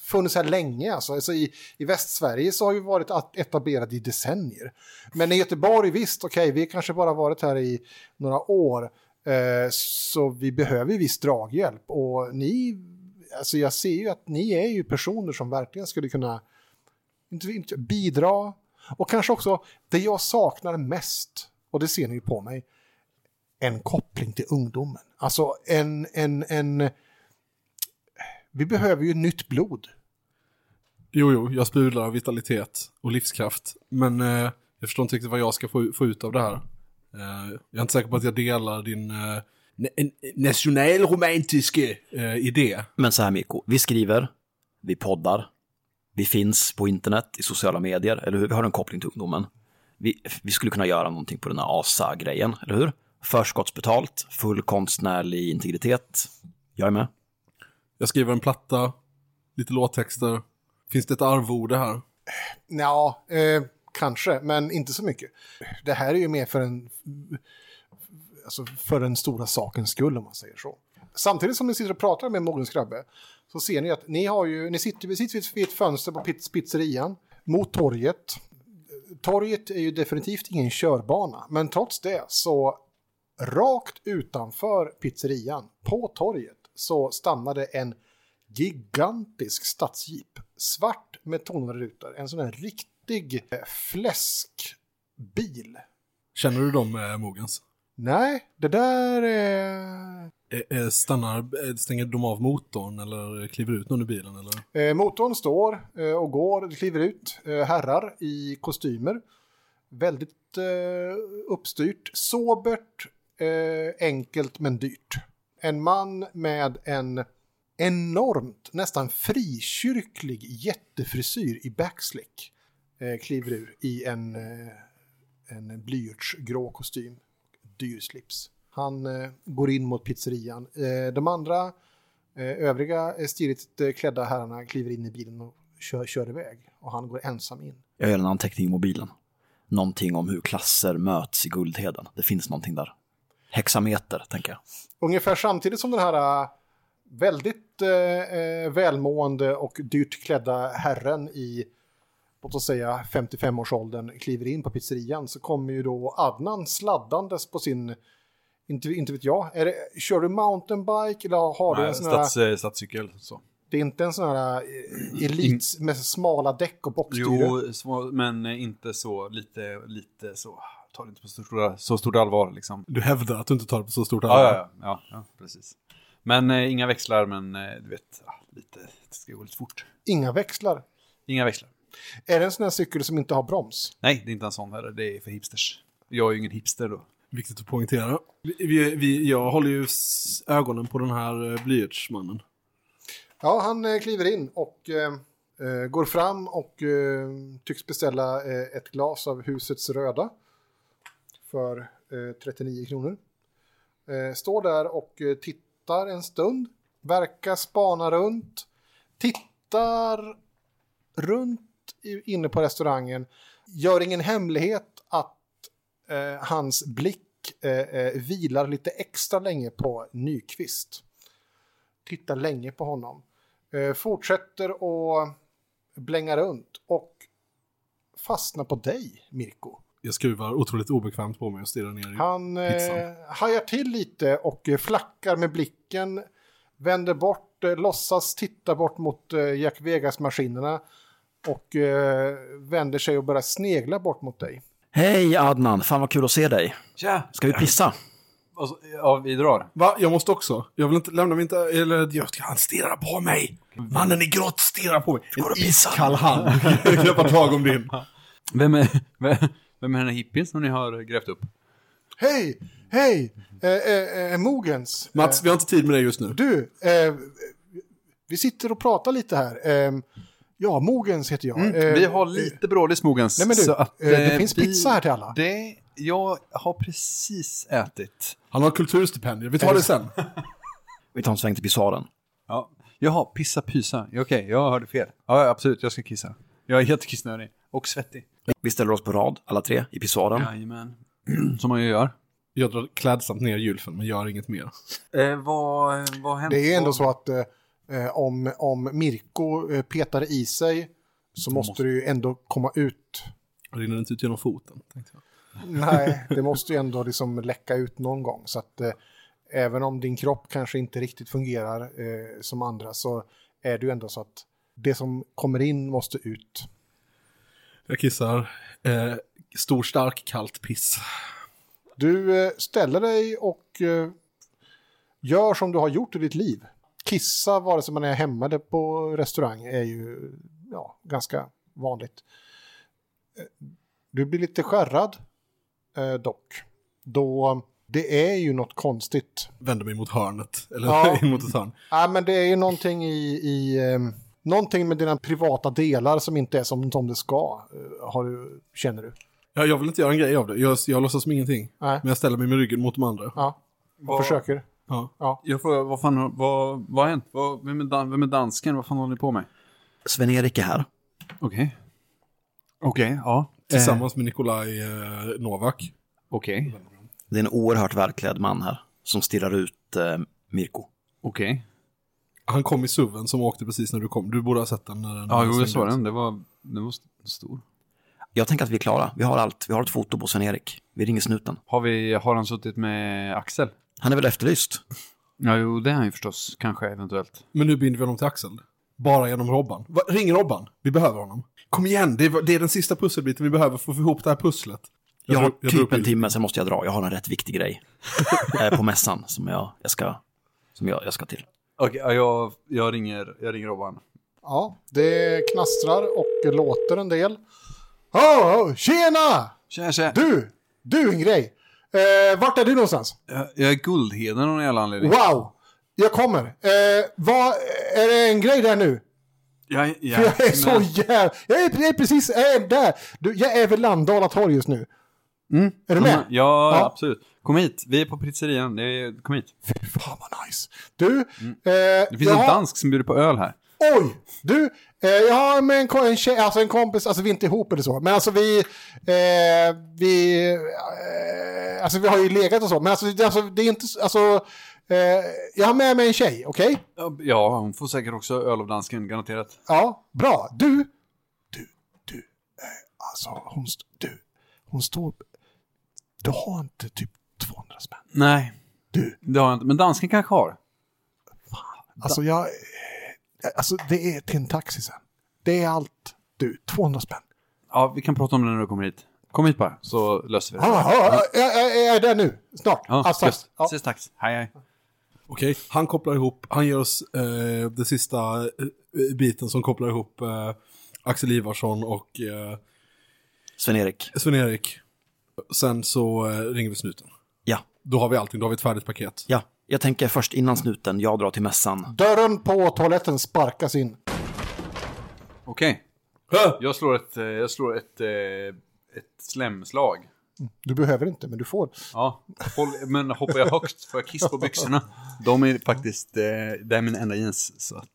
funnits här länge. Alltså, alltså i, I Västsverige så har vi varit etablerade i decennier. Men i Göteborg, visst, okej, vi har kanske bara varit här i några år. Eh, så vi behöver ju viss draghjälp. Och ni, alltså jag ser ju att ni är ju personer som verkligen skulle kunna inte, inte, bidra. Och kanske också det jag saknar mest, och det ser ni ju på mig, en koppling till ungdomen. Alltså en, en, en... Vi behöver ju nytt blod. Jo, jo, jag sprudlar av vitalitet och livskraft. Men eh, jag förstår inte riktigt vad jag ska få, få ut av det här. Eh, jag är inte säker på att jag delar din eh, na- nationalromantiska eh, idé. Men så här Mirko, vi skriver, vi poddar, vi finns på internet, i sociala medier, eller hur? Vi har en koppling till ungdomen. Vi, vi skulle kunna göra någonting på den här ASA-grejen, eller hur? Förskottsbetalt, full konstnärlig integritet. Jag är med. Jag skriver en platta, lite låttexter. Finns det ett arvode här? Ja, eh, kanske, men inte så mycket. Det här är ju mer för en... Alltså för den stora sakens skull, om man säger så. Samtidigt som ni sitter och pratar med Mogens Krabbe så ser ni att ni har ju, ni sitter, precis sitter vid ett fönster på piz, pizzerian mot torget. Torget är ju definitivt ingen körbana, men trots det så rakt utanför pizzerian, på torget, så stannade en gigantisk stadsjeep. Svart med tonade rutor, en sån här riktig eh, fläskbil. Känner du dem, eh, Mogens? Nej, det där är... Stannar, stänger de av motorn eller kliver ut någon ur bilen? Eller? Eh, motorn står eh, och går, det kliver ut eh, herrar i kostymer. Väldigt uppstyrt, sobert, enkelt men dyrt. En man med en enormt, nästan frikyrklig jättefrisyr i backslick kliver ur i en, en blyertsgrå kostym, dyr slips. Han eh, går in mot pizzerian. Eh, de andra eh, övriga eh, stiligt eh, klädda herrarna kliver in i bilen och kör, kör iväg. Och han går ensam in. Jag gör en anteckning i mobilen. Någonting om hur klasser möts i Guldheden. Det finns någonting där. Hexameter, tänker jag. Ungefär samtidigt som den här äh, väldigt äh, äh, välmående och dyrt klädda herren i, låt oss säga 55-årsåldern kliver in på pizzerian så kommer ju då Adnan sladdandes på sin, inte, inte vet jag, är det, kör du mountainbike eller har du en Nej, sån här, stats, eh, stadscykel. Så. det är inte en sån här äh, elit med smala däck och bockstyre? Jo, men eh, inte så, lite, lite så. Ta det inte på så stort, så stort allvar liksom. Du hävdar att du inte tar det på så stort allvar. Ja, ja, ja, ja, precis. Men eh, inga växlar, men eh, du vet, ja, lite, det ska gå lite fort. Inga växlar. Inga växlar. Är det en sån här cykel som inte har broms? Nej, det är inte en sån heller, det är för hipsters. Jag är ju ingen hipster då. Viktigt att poängtera. Vi, vi, jag håller ju ögonen på den här eh, blyertsmannen. Ja, han eh, kliver in och eh, eh, går fram och eh, tycks beställa eh, ett glas av husets röda för eh, 39 kronor. Eh, står där och tittar en stund, verkar spana runt, tittar runt inne på restaurangen. Gör ingen hemlighet att eh, hans blick eh, eh, vilar lite extra länge på Nyqvist. Tittar länge på honom. Eh, fortsätter att blänga runt och fastnar på dig, Mirko. Jag skruvar otroligt obekvämt på mig och stirrar ner i Han eh, hajar till lite och eh, flackar med blicken, vänder bort, eh, låtsas titta bort mot eh, Jack Vegas-maskinerna och eh, vänder sig och börjar snegla bort mot dig. Hej Adnan, fan vad kul att se dig. Tja! Ska vi pissa? Och ja, vi drar. Va? Jag måste också. Jag vill inte, lämna mig inte, eller jag ska, han stirrar på mig. Mannen i grått stirrar på mig. En iskall hand. Jag greppar tag om din. Vem är, vem, vem är den här hippien som ni har grävt upp? Hej, hej, eh, eh, eh, Mogens. Mats, vi har inte tid med dig just nu. Du, eh, vi sitter och pratar lite här. Eh, ja, Mogens heter jag. Eh, vi har lite brålis Mogens. Nej men du, så att, eh, det eh, finns vi- pizza här till alla. Det, jag har precis ätit. Han har kulturstipendier. Vi tar det sen. Vi tar en sväng till pissoaren. Ja. Jaha, pissa pysa. Ja, Okej, jag hörde fel. Ja, absolut, jag ska kissa. Jag är helt kissnödig. Och svettig. Vi ställer oss på rad, alla tre, i pissoaren. Jajamän. Som man ju gör. Jag drar klädsamt ner gylfen, men gör inget mer. Eh, vad, vad hände? Det är ändå så att eh, eh, om, om Mirko eh, petar i sig så måste det ju ändå komma ut. Rinner det inte ut genom foten? Nej, det måste ju ändå liksom läcka ut någon gång. Så att eh, även om din kropp kanske inte riktigt fungerar eh, som andra så är det ju ändå så att det som kommer in måste ut. Jag kissar. Eh, stor, stark, kallt piss. Du eh, ställer dig och eh, gör som du har gjort i ditt liv. Kissa vare sig man är hemma eller på restaurang är ju ja, ganska vanligt. Eh, Du blir lite skärrad eh, dock. Då det är ju något konstigt. Vänder mig mot hörnet. Eller Ja. mot ett hörn. Ja, men det är ju någonting i, i eh, någonting med dina privata delar som inte är som, som det ska. eh, Har du, känner du? Ja, jag vill inte göra en grej av det. Jag, jag låtsas som ingenting. Nej. Men jag ställer mig med ryggen mot de andra. Ja, och försöker. Ja. Ja. Jag frågar, vad fan, vad, vad har hänt? Vad, vem, är dan, vem är dansken? Vad fan håller ni på med? Sven-Erik är här. Okej. Okej, ja. Tillsammans med Nikolaj eh, Novak. Okej. Det är en oerhört välklädd man här som stirrar ut eh, Mirko. Okej. Han kom i suven som åkte precis när du kom. Du borde ha sett den när den Ja, jo, jag såg den. Det var, den var st- stor. Jag tänker att vi är klara. Vi har allt. Vi har ett foto på Sven-Erik. Vi ringer snuten. Har, vi, har han suttit med Axel? Han är väl efterlyst? Ja, jo, det är han ju förstås. Kanske, eventuellt. Men nu binder vi honom till Axel. Bara genom Robban. Va, ring Robban. Vi behöver honom. Kom igen, det är, det är den sista pusselbiten vi behöver för att få ihop det här pusslet. Jag, har drar- drar typ en timme, sen måste jag dra. Jag har en rätt viktig grej eh, på mässan som jag, jag, ska, som jag, jag ska till. Okej, ja, jag, jag, ringer, jag ringer Robban. Ja, det knastrar och låter en del. Oh, tjena! Tjena, tjena. Du! Du en grej. Eh, vart är du någonstans? Jag, jag är Guldheden av någon jävla anledning. Wow! Jag kommer. Eh, vad, är det en grej där nu? Jag, jag, För jag är så jävla... Jag är, jag är precis jag är där. Du, jag är vid Landala torg just nu. Mm. Är du med? Ja, ja, Ja. absolut. Kom hit, vi är på pizzerian. Det är, kom hit. Fy fan vad nice. Du, eh, Det finns en har- dansk som bjuder på öl här. Oj! Du, jag har med en, en tjej, alltså en kompis, alltså vi är inte ihop eller så, men alltså vi, eh, vi, eh, alltså vi har ju legat och så, men alltså, det- alltså det är inte, alltså, eh, jag har med mig en tjej, okej? Ja, Ja, hon får säkert också öl av dansken, garanterat. Ja, bra. Du, du, du, eh, alltså hon, du, hon står, du har inte typ 200 spänn. Nej, Du, det har jag inte. Men dansken kanske har. alltså jag, eh, alltså det är till en taxi sen. Det är allt. Du, 200 spänn. Ja, vi kan prata om det när du kommer hit. Kom hit bara, så löser vi det. Ja, ja, ja, jag, är där nu, snart. Ja, alltså, just. ja. Ses tack. Hej, hej. Okej, han kopplar ihop, han ger oss eh, den sista eh, biten som kopplar ihop eh, Axel Ivarsson och eh, Sven-Erik. Sven-Erik. Sen så eh, ringer vi snuten. Ja, Då har vi allting, då har vi ett färdigt paket. ja. Jag tänker först innan snuten, jag drar till mässan. Dörren på toaletten sparkas in. Okej. Jag slår ett, eh, jag slår ett, eh, ett slemslag. Du behöver inte, men du får. Ja, håll, men hoppar jag högst får jag kiss på byxorna. De är faktiskt, eh, det är min enda jeans. Så att,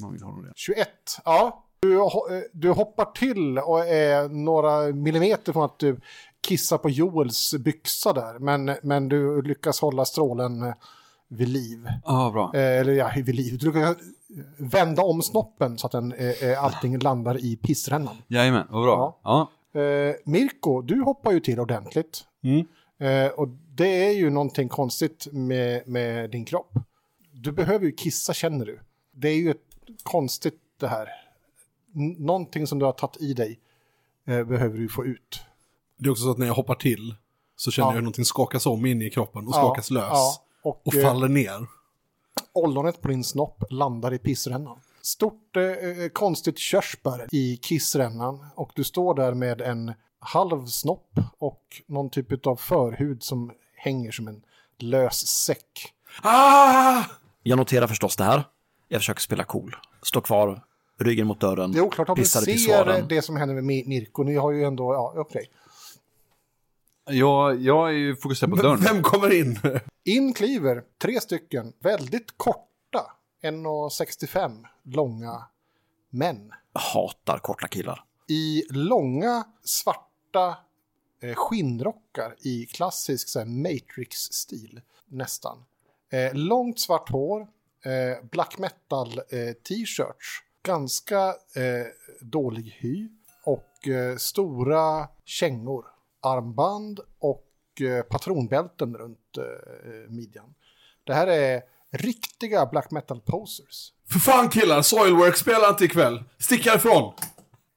man vill ha det. 21. Ja, du, ho- eh, du hoppar till och är några millimeter från att du kissar på Joels byxa där. Men, men du lyckas hålla strålen eh, vid liv. Ja, bra. Eh, eller ja, vid liv. Du lyckas vända om snoppen så att den, eh, eh, allting landar i pissrännan. Jajamän, vad bra. Ja. Eh, Mirko, du hoppar ju till ordentligt. Mm. Eh, och det är ju någonting konstigt med, med din kropp. Du behöver ju kissa känner du. Det är ju ett konstigt det här. N- någonting som du har tagit i dig eh, behöver du få ut. Det är också så att när jag hoppar till så känner Ja. jag hur någonting skakas om inne i kroppen och Ja, skakas lös. ja. Och, Och eh, faller ner. ollonet på din snopp landar i pissrännan. Stort eh, eh, konstigt körsbär i kissrännan och du står där med en halv snopp och någon typ av förhud som hänger som en lös säck. Ah! Jag noterar förstås det här. Jag försöker spela cool. Stå kvar, ryggen mot dörren, Det är oklart om du pissar i ser pissoaren. det som händer med Mi- Mirko. Ni har ju ändå, ja okej. Jag, jag är ju fokuserad på dörren. Vem kommer in? In kliver tre stycken väldigt korta, 1,65 långa män. Hatar korta killar. i långa svarta eh, skinnrockar i klassisk Matrix-stil, nästan. Eh, långt svart hår, eh, black metal-t-shirts, ganska eh, dålig hy och eh, stora kängor, armband och eh, patronbälten runt eh, midjan. Det här är riktiga black metal-posers. För fan killar, Soilwork spelar inte ikväll. Stick härifrån.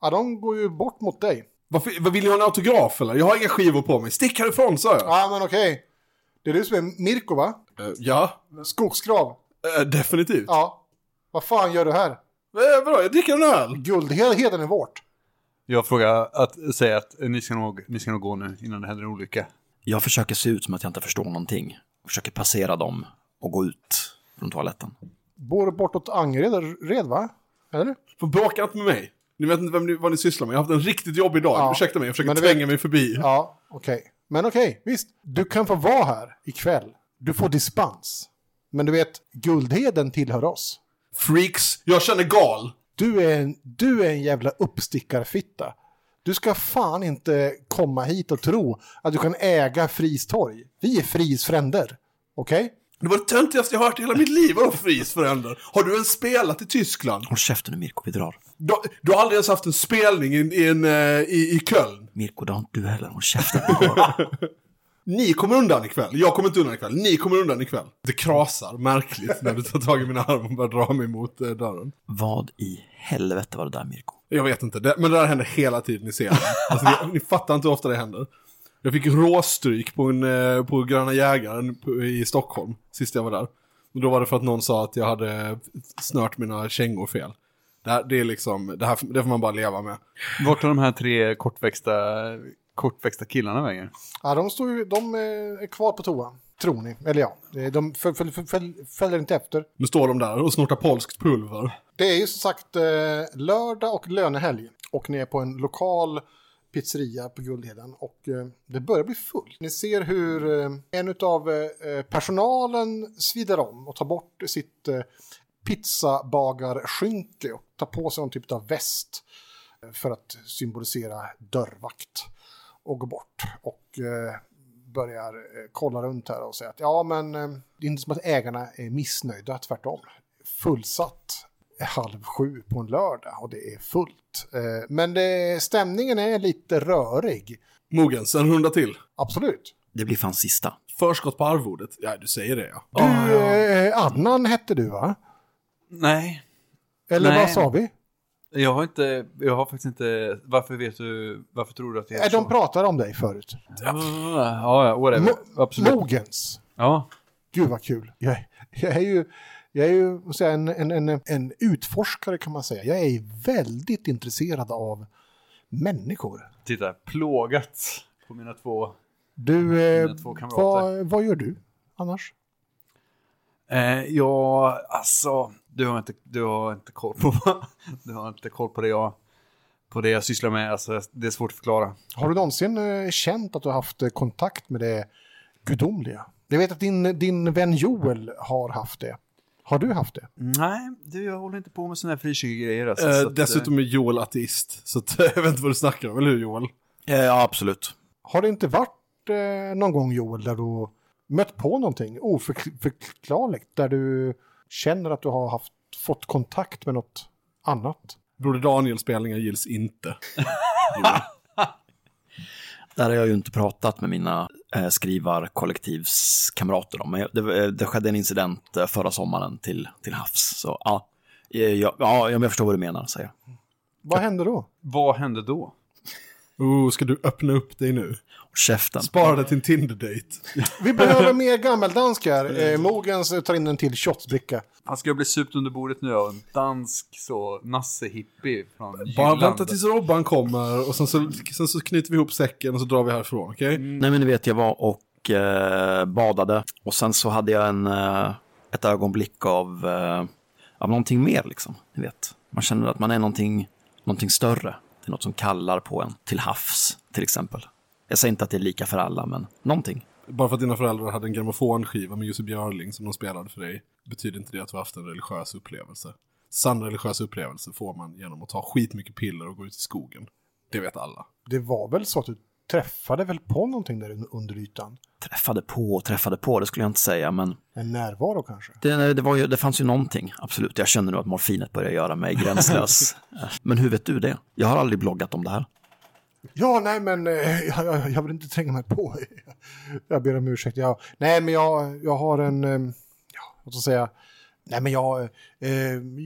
Ja, de går ju bort mot dig. Varför, vad vill ni ha en autograf eller? Jag har inga skivor på mig. Stick härifrån sa jag. Ja, men okej. Det är du som är Mirko, va? Eh, ja, Skogsgrav. eh, definitivt. Ja. Vad fan gör du här? Vadå, jag dricker en öl. Guldheden är vårt. Jag frågar att säga att ni ska, nog, ni ska nog gå nu innan det händer en olycka. Jag försöker se ut som att jag inte förstår någonting. Försöker passera dem och gå ut från toaletten. Bor bortåt Angered, red, va? Eller? Får bråka inte med mig. Ni vet inte vem ni, vad ni sysslar med. Jag har haft en riktigt jobbig dag. Ja. Ursäkta mig, jag försöker vet- mig förbi. Ja, okej. Men okej, visst. Du kan få vara här ikväll. Du får dispens. Men du vet, Guldheden tillhör oss. Freaks, jag känner gal. Du är en, du är en jävla uppstickarfitta. Du ska fan inte komma hit och tro att du kan äga Fristorg. Vi är Fris fränder. Okej? Det var det töntigaste jag hört i hela mitt liv. Vadå Fries föräldrar? Har du ens spelat i Tyskland? Håll käften nu Mirko, vi drar. Du, du har aldrig ens haft en spelning i, i, eh, i, i Köln? Mirko, det har inte du heller. Håll käften. Ni kommer undan ikväll. Jag kommer inte undan ikväll. Ni kommer undan ikväll. Det krasar märkligt när du tar tag i mina armar och börjar dra mig mot eh, dörren. Vad i helvete var det där Mirko? Jag vet inte, det, men det där händer hela tiden i serien. Alltså, ni, ni fattar inte hur ofta det händer. Jag fick råstryk på, en, eh, på Gröna Jägaren i Stockholm, sist jag var där. Och då var det för att någon sa att jag hade snört mina kängor fel. Det, här, det är liksom, det här det får man bara leva med. Vart tar de här tre kortväxta, kortväxta killarna vägen? Ja, de, står ju, de eh, är kvar på toa. Tror ni. Eller ja, de föl, föl, föl, föl, följer inte efter. Nu står de där och snortar polskt pulver. Det är ju som sagt eh, lördag och lönehelg. Och ni är på en lokal pizzeria på Guldheden. Och eh, det börjar bli fullt. Ni ser hur eh, en av eh, personalen svider om och tar bort sitt eh, pizzabagarskynke och tar på sig någon typ av väst för att symbolisera dörrvakt och går bort och eh, börjar eh, kolla runt här och säga att ja men eh, det är inte som att ägarna är missnöjda, tvärtom. Fullsatt halv sju på en lördag och det är fullt. Men det, stämningen är lite rörig, Mogens, en runda till. absolut. Det blir fan sista. Förskott på arvodet. Ja, du säger det ja. Du, eh, Adnan hette du va? Nej, Eller Nej. vad sa vi? Jag har inte, jag har faktiskt inte, varför vet du, varför tror du att det är Eh, så? De pratar om dig förut. Ja, ja, whatever. Mo- Absolut. Mogens. Ja, Gud vad kul. Jag, är- jag är ju, jag är ju en, en, en, en utforskare kan man säga. Jag är väldigt intresserad av människor. titta, plågat på mina två. Du, eh, Mina två kamrater. vad, vad gör du annars? Eh, ja, alltså, du har inte, du har inte koll på, du har inte koll på det jag, på det jag sysslar med. Alltså, det är svårt att förklara. Har du någonsin eh, känt att du har haft eh, kontakt med det gudomliga? Jag vet att din, din vän Joel har haft det. Har du haft det? Nej, du, jag håller inte på med sådana här frikyrkegrejer. Alltså, Eh, så att, dessutom är Joel ateist, så att, jag vet inte vad du snackar om, eller hur Joel? Eh, Ja, absolut. Har det inte varit eh, någon gång Joel där du mött på någonting oförklarligt där du känner att du har haft, fått kontakt med något annat? Broder Daniels spelningar gills inte. Där har jag ju inte pratat med mina eh, skrivarkollektivskamrater om. Men jag- det, eh, det skedde en incident eh, förra sommaren till, till havs. Så ja, eh, ja, ja, jag förstår vad du menar, säger jag. Vad hände då? Vad hände då? Oh, ska du öppna upp dig nu? Och käften. Spara det till en Tinder-date. Vi behöver mer gammeldanskar. Eh, Mogens tar in en till shotsbricka. Han ska bli supt under bordet nu av en dansk så nasse-hippie från Bara Jylland. vänta tills Robban kommer och sen så, sen så knyter vi ihop säcken och så drar vi härifrån, okej? Nej, men ni vet, jag var och eh, badade och sen så hade jag en, eh, ett ögonblick av, eh, av någonting mer liksom. Ni vet, man känner att man är någonting, någonting större. Det är något som kallar på en till havs, till exempel. Jag säger inte att det är lika för alla, men någonting. Bara för att dina föräldrar hade en grammofonskiva med Jussi Björling som de spelade för dig betyder inte det att du har haft en religiös upplevelse. Sann religiös upplevelse får man genom att ta skitmycket piller och gå ut i skogen. Det vet alla. Det var väl så att du träffade väl på någonting där under ytan? Träffade på och träffade på, det skulle jag inte säga, men En närvaro kanske? det, det, var ju, det fanns ju någonting, absolut. Jag känner nu att morfinet börjar göra mig gränslös. men hur vet du det? Jag har aldrig bloggat om det här. Ja, nej men eh, jag, jag, jag vill inte tränga mig på. Jag ber om ursäkt. Jag, nej, men jag, jag har en, eh, ja, vad ska jag säga, nej men jag, eh,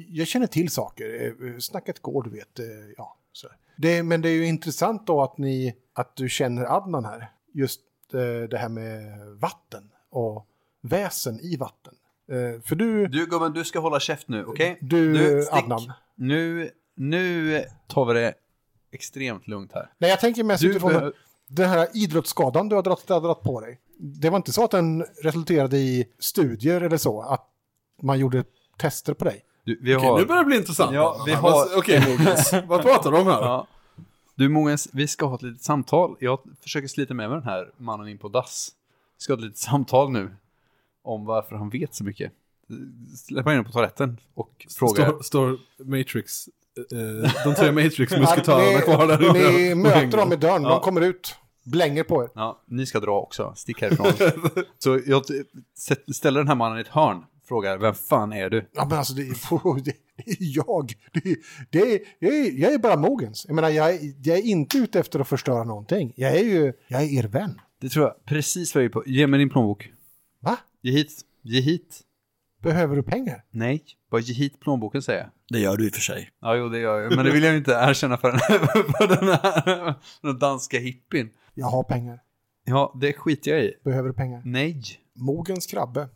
jag känner till saker. Eh, Snacket går, du vet. Eh, ja, så. Det, men det är ju intressant då att ni, att du känner Adnan här. Just eh, det här med vatten och väsen i vatten. Eh, för du, Du gubben, du ska hålla käft nu, okej? Du, stick. Adnan. Nu, nu tar vi det extremt lugnt här. nej jag tänker mest Du utifrån behö- den här idrottsskadan du har dragit, har dragit på dig. Det var inte så att den resulterade i studier eller så, att man gjorde tester på dig. Du, vi Okej, har... nu börjar det bli intressant. Ja, vi har- Okej, Mogens. Vad pratar de om här? Ja. Du Mogens, vi ska ha ett litet samtal. Jag försöker slita med mig den här mannen in på dass. Vi ska ha ett litet samtal nu om varför han vet så mycket. Släpp in honom på toaletten och fråga. Står, står Matrix, eh, de tre Matrix-musketörerna kvar där inne Ni möter hänger. dem i dörren, Ja. de kommer ut, blänger på er. Ja, ni ska dra också. Stick härifrån. så jag ställer den här mannen i ett hörn. Frågar, vem fan är du? Ja, men alltså det är, det är jag. Det är, det är, jag, är, jag är bara mogens. Jag menar, jag är, jag är inte ute efter att förstöra någonting. Jag är ju, jag är er vän. Det tror jag precis vad jag är på. Ge mig din plånbok. Va? Ge hit. Ge hit. Behöver du pengar? Nej, bara ge hit plånboken säger jag. Det gör du i och för sig. Ja, jo, det gör jag. Men det vill jag inte erkänna för den, för den här den danska hippien. Jag har pengar. Ja, det skiter jag i. Behöver du pengar? Nej. Mogens krabbe,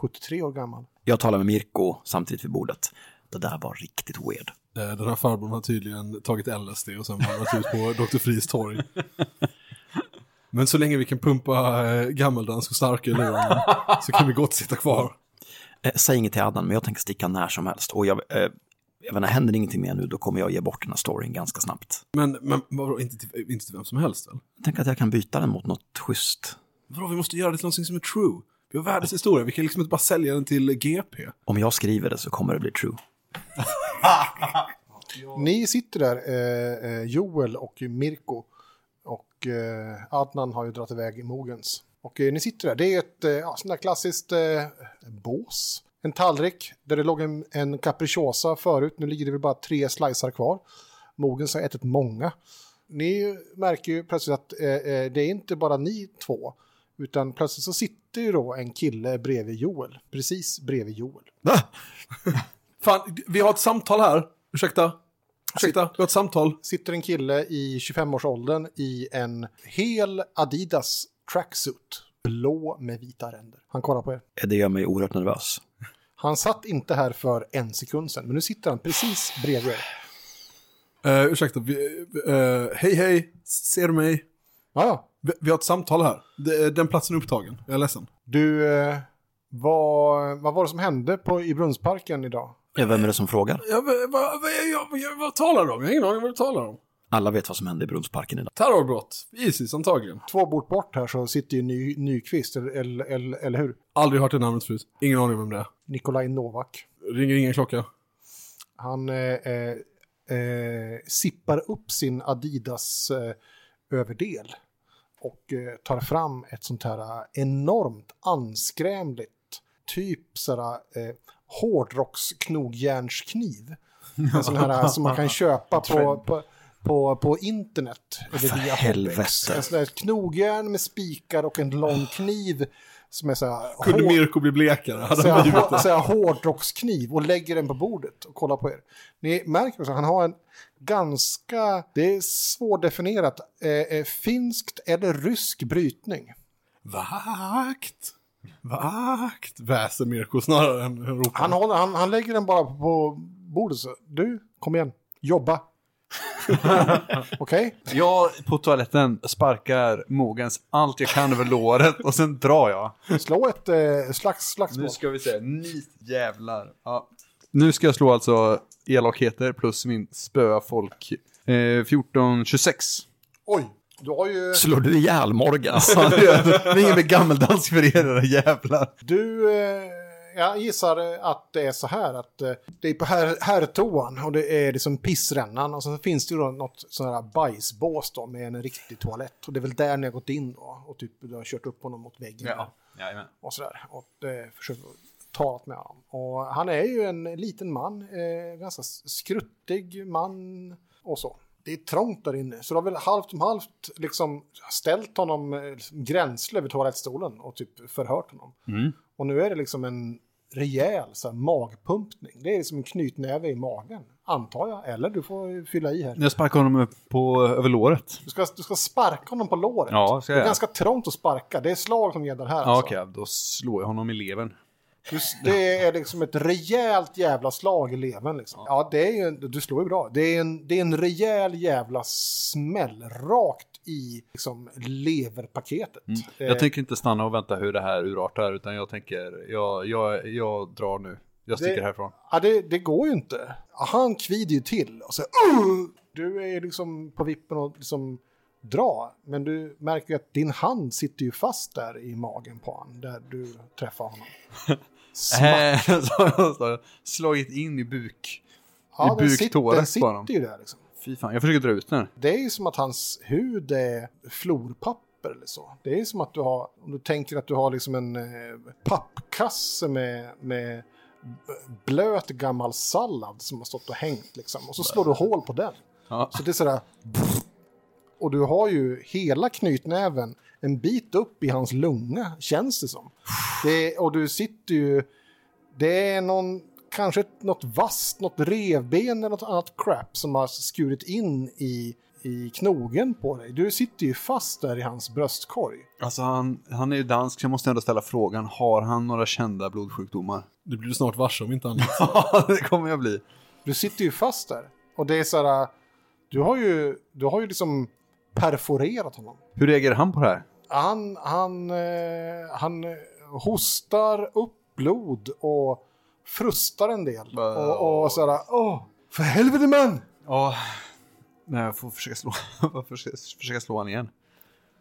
73 år gammal. Jag talar med Mirko samtidigt vid bordet. Det där var riktigt weird. Eh, Den här farbrorn har tydligen tagit LSD och sen vandrat ut på Dr. Fries torg. Men så länge vi kan pumpa eh, gammeldansk och starka i så kan vi gott sitta kvar. Eh, säg inget till Adnan, men jag tänker sticka när som helst. Och jag, eh, jag inte, händer ingenting mer nu, då kommer jag ge bort den här storyn ganska snabbt. Men, men vadå, inte till, inte till vem som helst väl? Tänk att jag kan byta den mot något schysst. Vadå, vi måste göra det till någonting som är true. Vi har världens historia, vi kan liksom inte bara sälja den till GP. Om jag skriver det så kommer det bli true. Ni sitter där, eh, eh, Joel och Mirko. Och eh, Adnan har ju dragit iväg i Mogens. Och eh, ni sitter där, det är ett eh, ja, sånt där klassiskt eh, bås. En tallrik där det låg en, en capricciosa förut, nu ligger det väl bara tre slicer kvar. Mogens har ätit många. Ni märker ju plötsligt att eh, eh, det är inte bara ni två. Utan plötsligt så sitter ju då en kille bredvid Joel. Precis bredvid Joel. Fan, vi har ett samtal här. Ursäkta? Ursäkta, vi har ett samtal. sitter en kille i 25-årsåldern i en hel Adidas tracksuit. Blå med vita ränder. Han kollar på er. Det gör mig oerhört nervös. Han satt inte här för en sekund sedan, men nu sitter han precis bredvid er. Uh, ursäkta, vi, eh, hej hej, ser du mig? Ja, ja. Vi, vi har ett samtal här. Det- Den platsen är upptagen, jag är ledsen. Du, eh, vad, vad var det som hände på, i Brunnsparken idag? Vem är det som frågar? Ja, vad, vad, vad, jag- jag- vad talar du om? Jag har ingen aning vad du talar om. Alla vet vad som hände i Brunnsparken idag. Terrorbrott. Isis antagligen. Två bort bort här så sitter ju Ny, Nyqvist, eller, eller, eller, eller hur? Aldrig hört det namnet förut. Ingen aning vem det är. Nikolaj Novak. Ringer ingen klocka. Han eh, eh, eh, sippar upp sin Adidas eh, överdel och eh, tar fram ett sånt här eh, enormt anskrämligt typ sådär eh, hårdrocksknogjärnskniv. En sån här som man kan köpa på, på, på, på internet. Eller via helvete. En sån där knogjärn med spikar och en lång kniv som är så här Kunde Mirko bli blekare? Hade så han här, så här hårdrockskniv och lägger den på bordet och kollar på er. Ni märker också att han har en ganska, det är svårdefinierat, eh, eh, finskt eller rysk brytning. Vakt! Vakt! Väser Mirko snarare än ropar. Han, håller, han, han lägger den bara på, på bordet så, du, kom igen, jobba. Okej? Jag på toaletten sparkar Mogens allt jag kan över låret och sen drar jag. Slå ett eh, slags, slagsmål. Nu ska vi se, ni jävlar. Ja. Nu ska jag slå alltså elakheter plus min spöa folk. Eh, 14-26. Oj, du har ju... Slår du ihjäl Morgan? Ja, det är ingen med gammeldansk för er era jävlar. Du, eh, jag gissar att det är så här att eh, det är på här, herrtoan och det är liksom pissrännan och så finns det ju då något sån här bajsbås då med en riktig toalett och det är väl där ni har gått in då och typ du har kört upp honom mot väggen Ja, jajamän. och sådär och eh, försökt talat med honom. Och han är ju en liten man, eh, ganska skruttig man och så. Det är trångt där inne, så du har väl halvt om halvt liksom ställt honom eh, gränsle över toalettstolen och typ förhört honom. Och nu är det liksom en rejäl så här, magpumpning. Det är som en knytnäve i magen, antar jag. Eller du får fylla i här. Jag sparkar honom upp på, över låret. Du ska, du ska sparka honom på låret. Ja, ska jag det är ganska trångt att sparka. Det är slag som gäller här. Ja, alltså. okej, då slår jag honom i levern. Just, det är liksom ett rejält jävla slag i levern. Liksom. Ja, det är ju, du slår ju bra. Det är en, det är en rejäl jävla smäll rakt i liksom, leverpaketet. Eh, Jag tänker inte stanna och vänta hur det här urartar, utan jag tänker, jag, jag, jag drar nu. Jag sticker Det- härifrån. Ja, det, det går ju inte. Han kvider ju till och så uh! Du är liksom på vippen och liksom dra. Men du märker ju att din hand sitter ju fast där i magen på honom. Där du träffar honom. Smack. Jag slagit in i buk. Ja, i den, buktåret den på honom. sitter ju där liksom. Fy fan, jag försöker dra ut den. Det är ju som att hans hud är florpapper eller så. Det är ju som att du har, om du tänker att du har liksom en eh, pappkasse med, med blöt gammal sallad som har stått och hängt liksom. Och så slår du hål på den. Ja. Så det är sådär... Och du har ju hela knytnäven en bit upp i hans lunga, känns det som. Det, och du sitter ju... Det är någon, kanske något vasst, något revben eller något annat crap som har skurit in i, i knogen på dig. Du sitter ju fast där i hans bröstkorg. Alltså han, han är ju dansk, så jag måste ändå ställa frågan, har han några kända blodsjukdomar? Det blir du snart varse om inte annat. Ja, det kommer jag bli. Du sitter ju fast där. Och det är så här... Du har ju, du har ju liksom perforerat honom. Hur reagerar han på det här? Han, han, eh, han eh, hostar upp blod och frustar en del. Och, och sådär, åh, för helvete man! Ja, nej, jag får försöka slå, försöka, försöka slå han igen.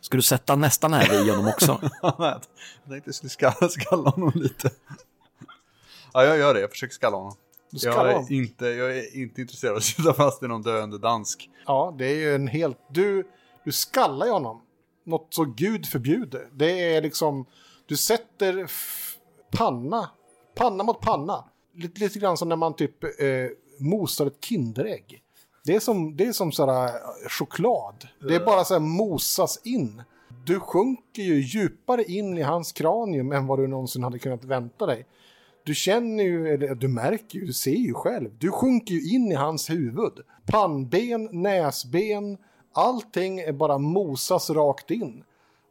Ska du sätta nästa näve i honom också? jag tänkte jag skulle skalla, skalla honom lite. Ja, jag gör det. Jag försöker skalla honom. Du Jag är, inte, jag är inte intresserad av att sitta fast i någon döende dansk. Ja, det är ju en helt... Du, du skallar ju honom. Något så gud förbjuder. Det är liksom... Du sätter panna, panna mot panna. Lite, lite grann som när man typ eh, mosar ett Kinderägg. Det är som, det är som sådär eh, choklad. Det är bara såhär mosas in. Du sjunker ju djupare in i hans kranium än vad du någonsin hade kunnat vänta dig. Du känner ju, eller du märker ju, du ser ju själv. Du sjunker ju in i hans huvud. Pannben, näsben, allting är bara mosas rakt in.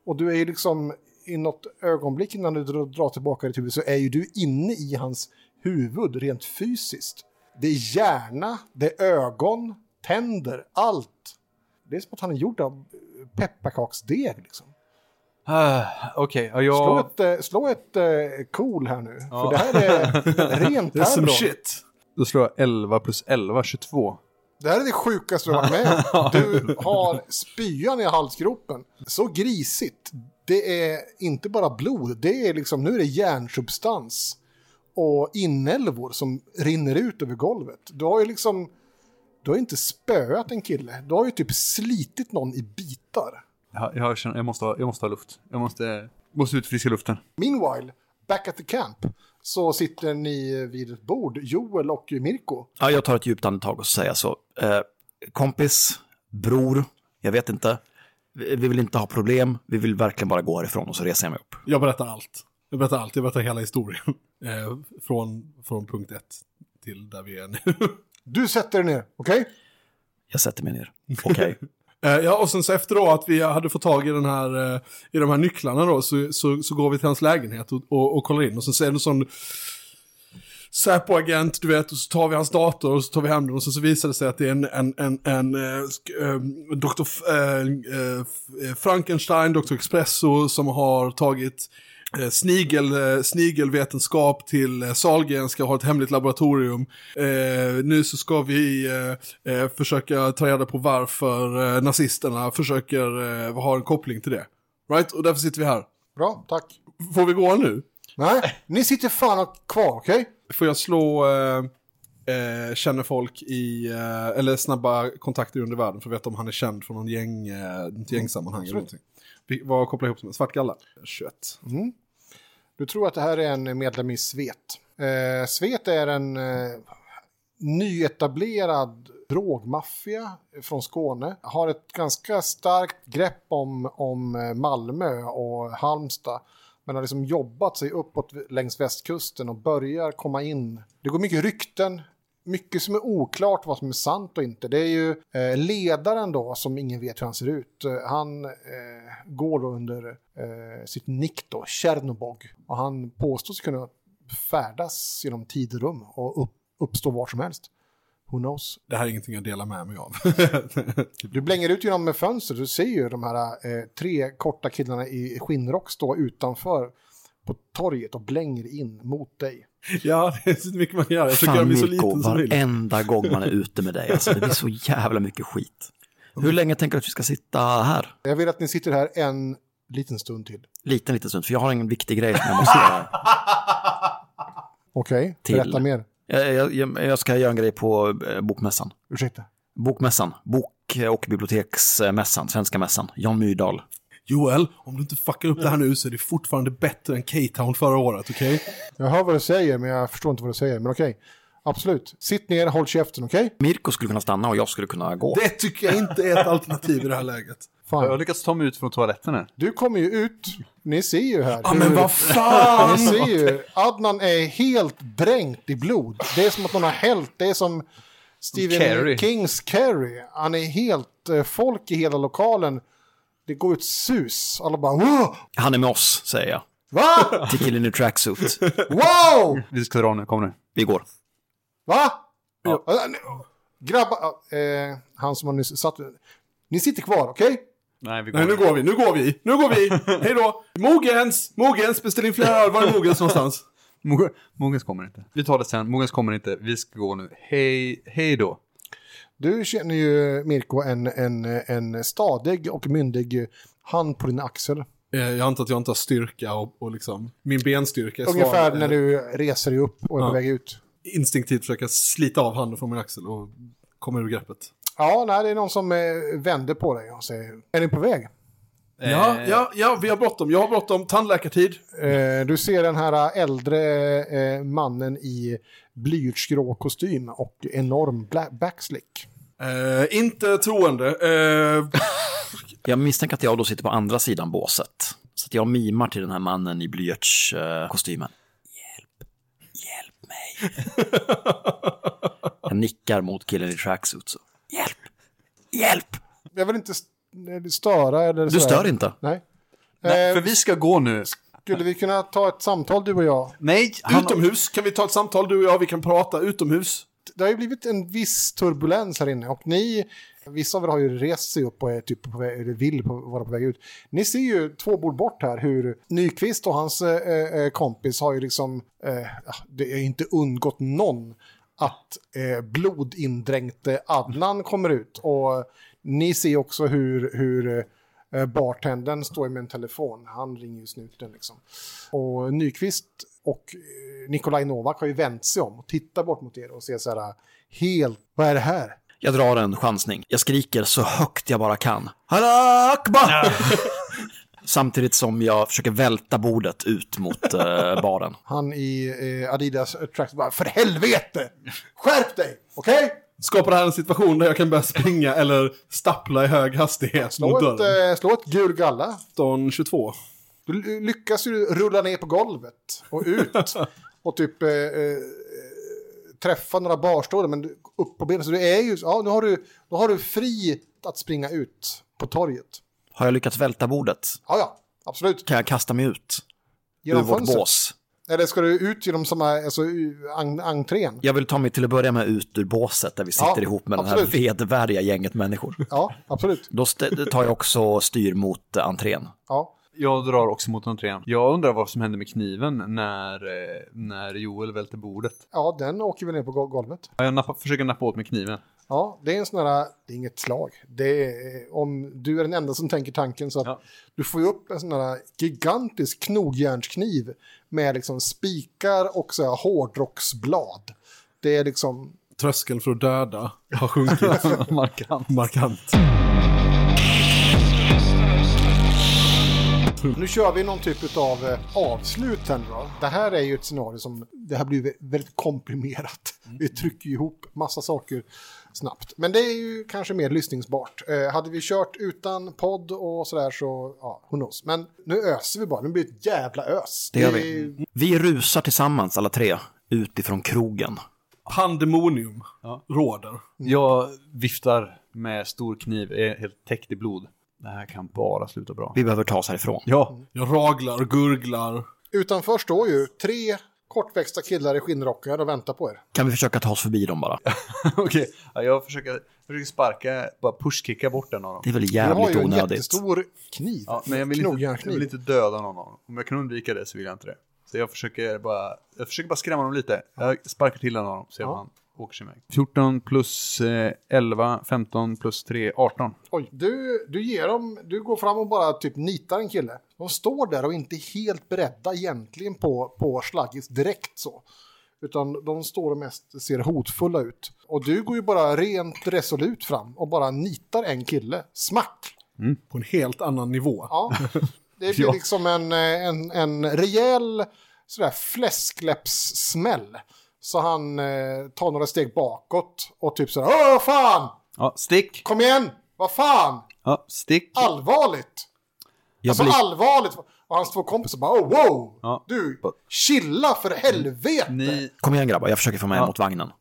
Och du är ju liksom i något ögonblick innan du drar, tillbaka ditt huvud så är ju du inne i hans huvud rent fysiskt. Det är hjärna, det är ögon, tänder, allt. Det är som att han är gjord av pepparkaksdeg liksom. Ah, Okej, ja, Slå jag... ett, eh, slå ett eh, cool här nu. För det här är rent Det är terror. shit. Då slår jag 11 plus 11, 22. Det här är det sjukaste du har varit med om. Du har spyan i halsgropen. Så grisigt. Det är inte bara blod, det är liksom, nu är det järnsubstans och inälvor som rinner ut över golvet. Du har ju liksom, du har inte spöat en kille, du har ju typ slitit någon i bitar. Jag, jag, känner, jag, måste ha, jag måste ha luft. Jag måste, måste ut friska luften. Meanwhile, back at the camp, så sitter ni vid ett bord, Joel och Mirko. Ja, jag tar ett djupt andetag och säger så. Eh, kompis, bror, jag vet inte. Vi vi vill inte ha problem, vi vill verkligen bara gå härifrån och så reser jag mig upp. Jag berättar allt. Jag berättar allt, jag berättar hela historien. Eh, från, från punkt ett till där vi är nu. Du sätter dig ner, okej? Jag sätter mig ner. Okej. Eh, Eh, ja, och sen så efter då att vi hade fått tag i, den här, eh, i de här nycklarna då, så, så, så går vi till hans lägenhet och, och, och kollar in. Och sen så är det en sån Säpo-agent, du vet, och så tar vi hans dator och så tar vi hem den och så, så visar det sig att det är en, en, en, en eh, eh, Dr. Eh, eh, F- eh, Frankenstein, Dr. Expresso, som har tagit snigel, eh, snigelvetenskap till eh, Sahlgren ska ha ett hemligt laboratorium. Eh, nu så ska vi eh, eh, försöka ta reda på varför eh, nazisterna försöker eh, ha en koppling till det. Right? Och därför sitter vi här. Bra, tack. Får vi gå nu? Nej, ni sitter fan kvar, okej? Får jag slå eh, eh, känner folk i, eh, eller snabba kontakter under världen för att veta om han är känd från någon gäng, eh, gängsammanhang eller någonting. Vad kopplar jag ihop som Svartgalla? 21. Mm. Du tror att det här är en medlem i Svet. Eh, Svet är en eh, nyetablerad drogmaffia från Skåne. Har ett ganska starkt grepp om, om eh, Malmö och Halmstad. Men har liksom jobbat sig uppåt längs västkusten och börjar komma in. Det går mycket rykten. Mycket som är oklart vad som är sant och inte. Det är ju eh, ledaren då som ingen vet hur han ser ut. Eh, han eh, går då under eh, sitt nick då, Tjernobog. Och han påstås kunna färdas genom tid och rum och upp, uppstå var som helst. Who knows? Det här är ingenting jag delar med mig av. Du blänger ut genom fönstret, du ser ju de här eh, tre korta killarna i skinnrock stå utanför på torget och blänger in mot dig. Ja, det är så mycket man kan göra. Jag försöker göra mig så liten som möjligt. varenda gång man är ute med dig, alltså, det blir så jävla mycket skit. Hur länge tänker du att vi ska sitta här? Jag vill att ni sitter här en liten stund till. Liten, liten stund, för jag har en viktig grej som jag måste göra. Okej, Till. berätta mer. Jag, jag, jag jag ska göra en grej på eh, Bokmässan. Ursäkta. Bokmässan, Bok och biblioteksmässan, Svenska mässan, Jan Myrdal. Joel, om du inte fuckar upp det här nu så är det fortfarande bättre än K-Town förra året, okej? Jag hör vad du säger, men jag förstår inte vad du säger. Men okej, absolut. Sitt ner, håll käften, okej? Mirko skulle kunna stanna och jag skulle kunna gå. Det tycker jag inte är ett alternativ i det här läget. Jag har Fan. lyckats ta mig ut från toaletten här. Du kommer ju ut, ni ser ju här. Ja, men hur- vad fan! Ni ser ju, Adnan är helt dränkt i blod. Det är som att någon har hällt, det är som Stephen Carey. Kings Carey. Han är helt, eh, folk i hela lokalen, det går ut sus. Alla bara wow! Han är med oss, säger jag. Va? Till killen i tracksuit. Wow! Vi ska dra nu, kom nu. Vi går. Va? Ja. Grabbar, eh, han som har nyss satt, ni sitter kvar, okej? Nej, vi går. Nej, nu går vi, nu går vi, nu går vi! Hej då! Mogens! Mogens, beställ in flera öl. Var är Mogens någonstans? Mo- Mogens kommer inte. Vi tar det sen. Mogens kommer inte. Vi ska gå nu. Hej, hej då. Du känner ju, Mirko, en, en, en stadig och myndig hand på din axel. Eh, Jag antar att jag inte har styrka och, och liksom, min benstyrka är svag. Ungefär när du reser dig upp och är Ja. på väg ut. Instinktivt försöker jag slita av handen från min axel och komma ur greppet. Ja, nej, det är någon som eh, vänder på dig och säger, är ni på väg? Ja, Eh, ja, ja, vi har bråttom. Jag har bråttom. Tandläkartid. Eh, du ser den här äldre eh, mannen i blyertsgrå kostym och enorm backslick. Eh, inte troende. Jag misstänker att jag då sitter på andra sidan båset. Så att jag mimar till den här mannen i blyertskostymen. Hjälp, hjälp mig. Jag nickar mot killen i tracksuit. Så. Hjälp, hjälp. Jag vill inte st- störa eller Du sådär. stör inte. Nej. Nej, Eh, för vi ska gå nu. Skulle vi kunna ta ett samtal du och jag? Nej, han... utomhus. Kan vi ta ett samtal du och jag? Vi kan prata utomhus. Det har ju blivit en viss turbulens här inne och ni, vissa av er har ju rest sig upp och är typ på väg, eller vill på, vara på väg ut. Ni ser ju två bord bort här hur Nyqvist och hans eh, eh, kompis har ju liksom, eh, det är inte undgått någon att eh, blodindränkte Adnan kommer ut. Och ni ser också hur, hur eh, bartendern står med en telefon. Han ringer ju snuten liksom. Och Nyqvist och eh, Nikolaj Novak har ju vänt sig om och tittar bort mot er och ser så här helt, vad är det här? Jag drar en chansning. Jag skriker så högt jag bara kan. Allah Akbar! Samtidigt som jag försöker välta bordet ut mot eh, baren. Han i eh, Adidas Track bara, för helvete! Skärp dig! Okej? Skapar det här en situation där jag kan börja springa eller stappla i hög hastighet mot Slå, ett, dörren? eh, slå ett gul galla. 17, 22. Du ly- lyckas ju rulla ner på golvet och ut. och typ eh, eh, träffa några barstålar, men upp på benen. Så du är ju, ja, nu har du, då har du fri att springa ut på torget. Har jag lyckats välta bordet? Ja, ja, absolut. Kan jag kasta mig ut Genom ur vårt fönstret. bås? Eller ska du ut genom samma, alltså, en, entrén? Jag vill ta mig till att börja med ut ur båset där vi sitter Ja, ihop med absolut. här vedervärdiga gänget människor. Ja, absolut. Då tar jag också styr mot eh, entrén. Ja. Jag drar också mot entrén. Jag undrar vad som hände med kniven när, eh, när Joel välte bordet. ja, den åker vi ner på go- golvet. Jag nappar, försöker nappa åt med kniven. Ja, det är en sån här, det är inget slag. Det är, om du är den enda som tänker tanken så att Ja. du får ju upp en sån här gigantisk knogjärnskniv med liksom spikar och så här hårdrocksblad. Det är liksom, Tröskeln för att döda har sjunkit Markant. markant. nu kör vi någon typ av eh, avslut här nu då. Det här är ju ett scenario som, det har blivit väldigt komprimerat. Vi trycker ihop massa saker snabbt. Men det är ju kanske mer lyssningsbart. Eh, hade vi kört utan podd och sådär så, ja, who knows. Men nu öser vi bara, nu blir det ett jävla ös. Det gör är- vi. Vi rusar tillsammans alla tre utifrån krogen. Pandemonium råder. Jag viftar med stor kniv, är helt täckt i blod. Det här kan bara sluta bra. Vi behöver ta oss härifrån. Ja, Jag raglar, gurglar. Utanför står ju tre kortväxta killar i skinnrockar och väntar på er. Kan vi försöka ta oss förbi dem bara? okej. Ja, jag försöker, försöker sparka, bara pushkicka bort en av dem. Det är väl Du har jävligt ju en onödigt. jättestor kniv. Ja, men jag vill, inte, jag vill inte döda någon av dem. Om jag kan undvika det så vill jag inte det. Så jag försöker bara, jag försöker bara skrämma dem lite. Jag sparkar till en av dem, ser Ja. han åker sin väg. 14 plus eh, 11, 15 plus 3, 18. Oj, du, du ger dem, du går fram och bara typ nitar en kille. De står där och inte helt beredda egentligen på, på slaggis direkt så. Utan de står och mest ser hotfulla ut. Och du går ju bara rent resolut fram och bara nitar en kille. Smack! På en helt annan nivå. Ja, det blir Ja. liksom en, eh, en, en rejäl sådär fläskläppssmäll. Så han eh, tar några steg bakåt och typ sådär Åh, fan! Ja, stick! Kom igen! Vad fan! Ja, stick! Allvarligt! Jag Alltså blir... allvarligt! Och hans två kompisar bara oh, wow! Ja. Du, chilla för helvete! Ni Kom igen grabbar, jag försöker få med er Ja. mot vagnen.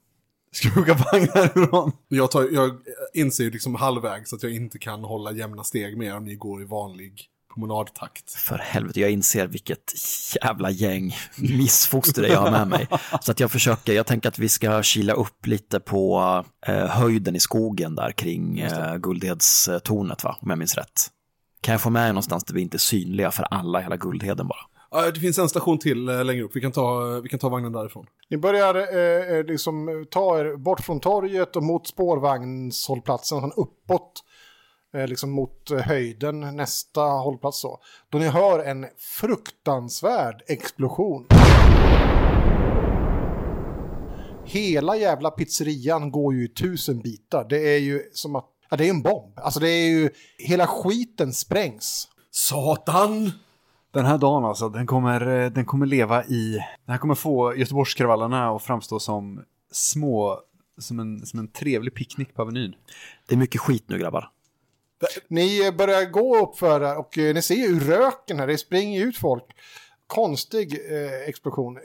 ska hugga vagnar ifrån. Jag, tar, jag inser ju liksom halvvägs att jag inte kan hålla jämna steg med om ni går i vanlig promenadtakt. För helvete, jag inser vilket jävla gäng missfoster jag har med mig. Så att jag försöker, jag tänker att vi ska kila upp lite på eh, höjden i skogen där kring eh, Guldhedstornet, va? om jag minns rätt. Kan jag få med er någonstans där vi inte är synliga för alla i hela Guldheden bara? Ja, det finns en station till eh, längre upp. Vi kan ta, vi kan ta vagnen därifrån. Ni börjar eh, eh, liksom ta er bort från torget och mot spårvagnshållplatsen, sen uppåt. Eh, liksom mot eh, höjden, nästa hållplats så. Då ni hör en fruktansvärd explosion. Hela jävla pizzerian går ju i tusen bitar. Det är ju som att, ja det är en bomb. Alltså det är ju, hela skiten sprängs. Satan! Den här dagen alltså, den kommer, eh, den kommer leva i... Den här kommer få Göteborgskravallerna att framstå som små... Som en, som en trevlig picknick på Avenyn. Det är mycket skit nu grabbar. Ni börjar gå upp för där och eh, ni ser ju röken här, det springer ut folk. Konstig eh, explosion. Eh,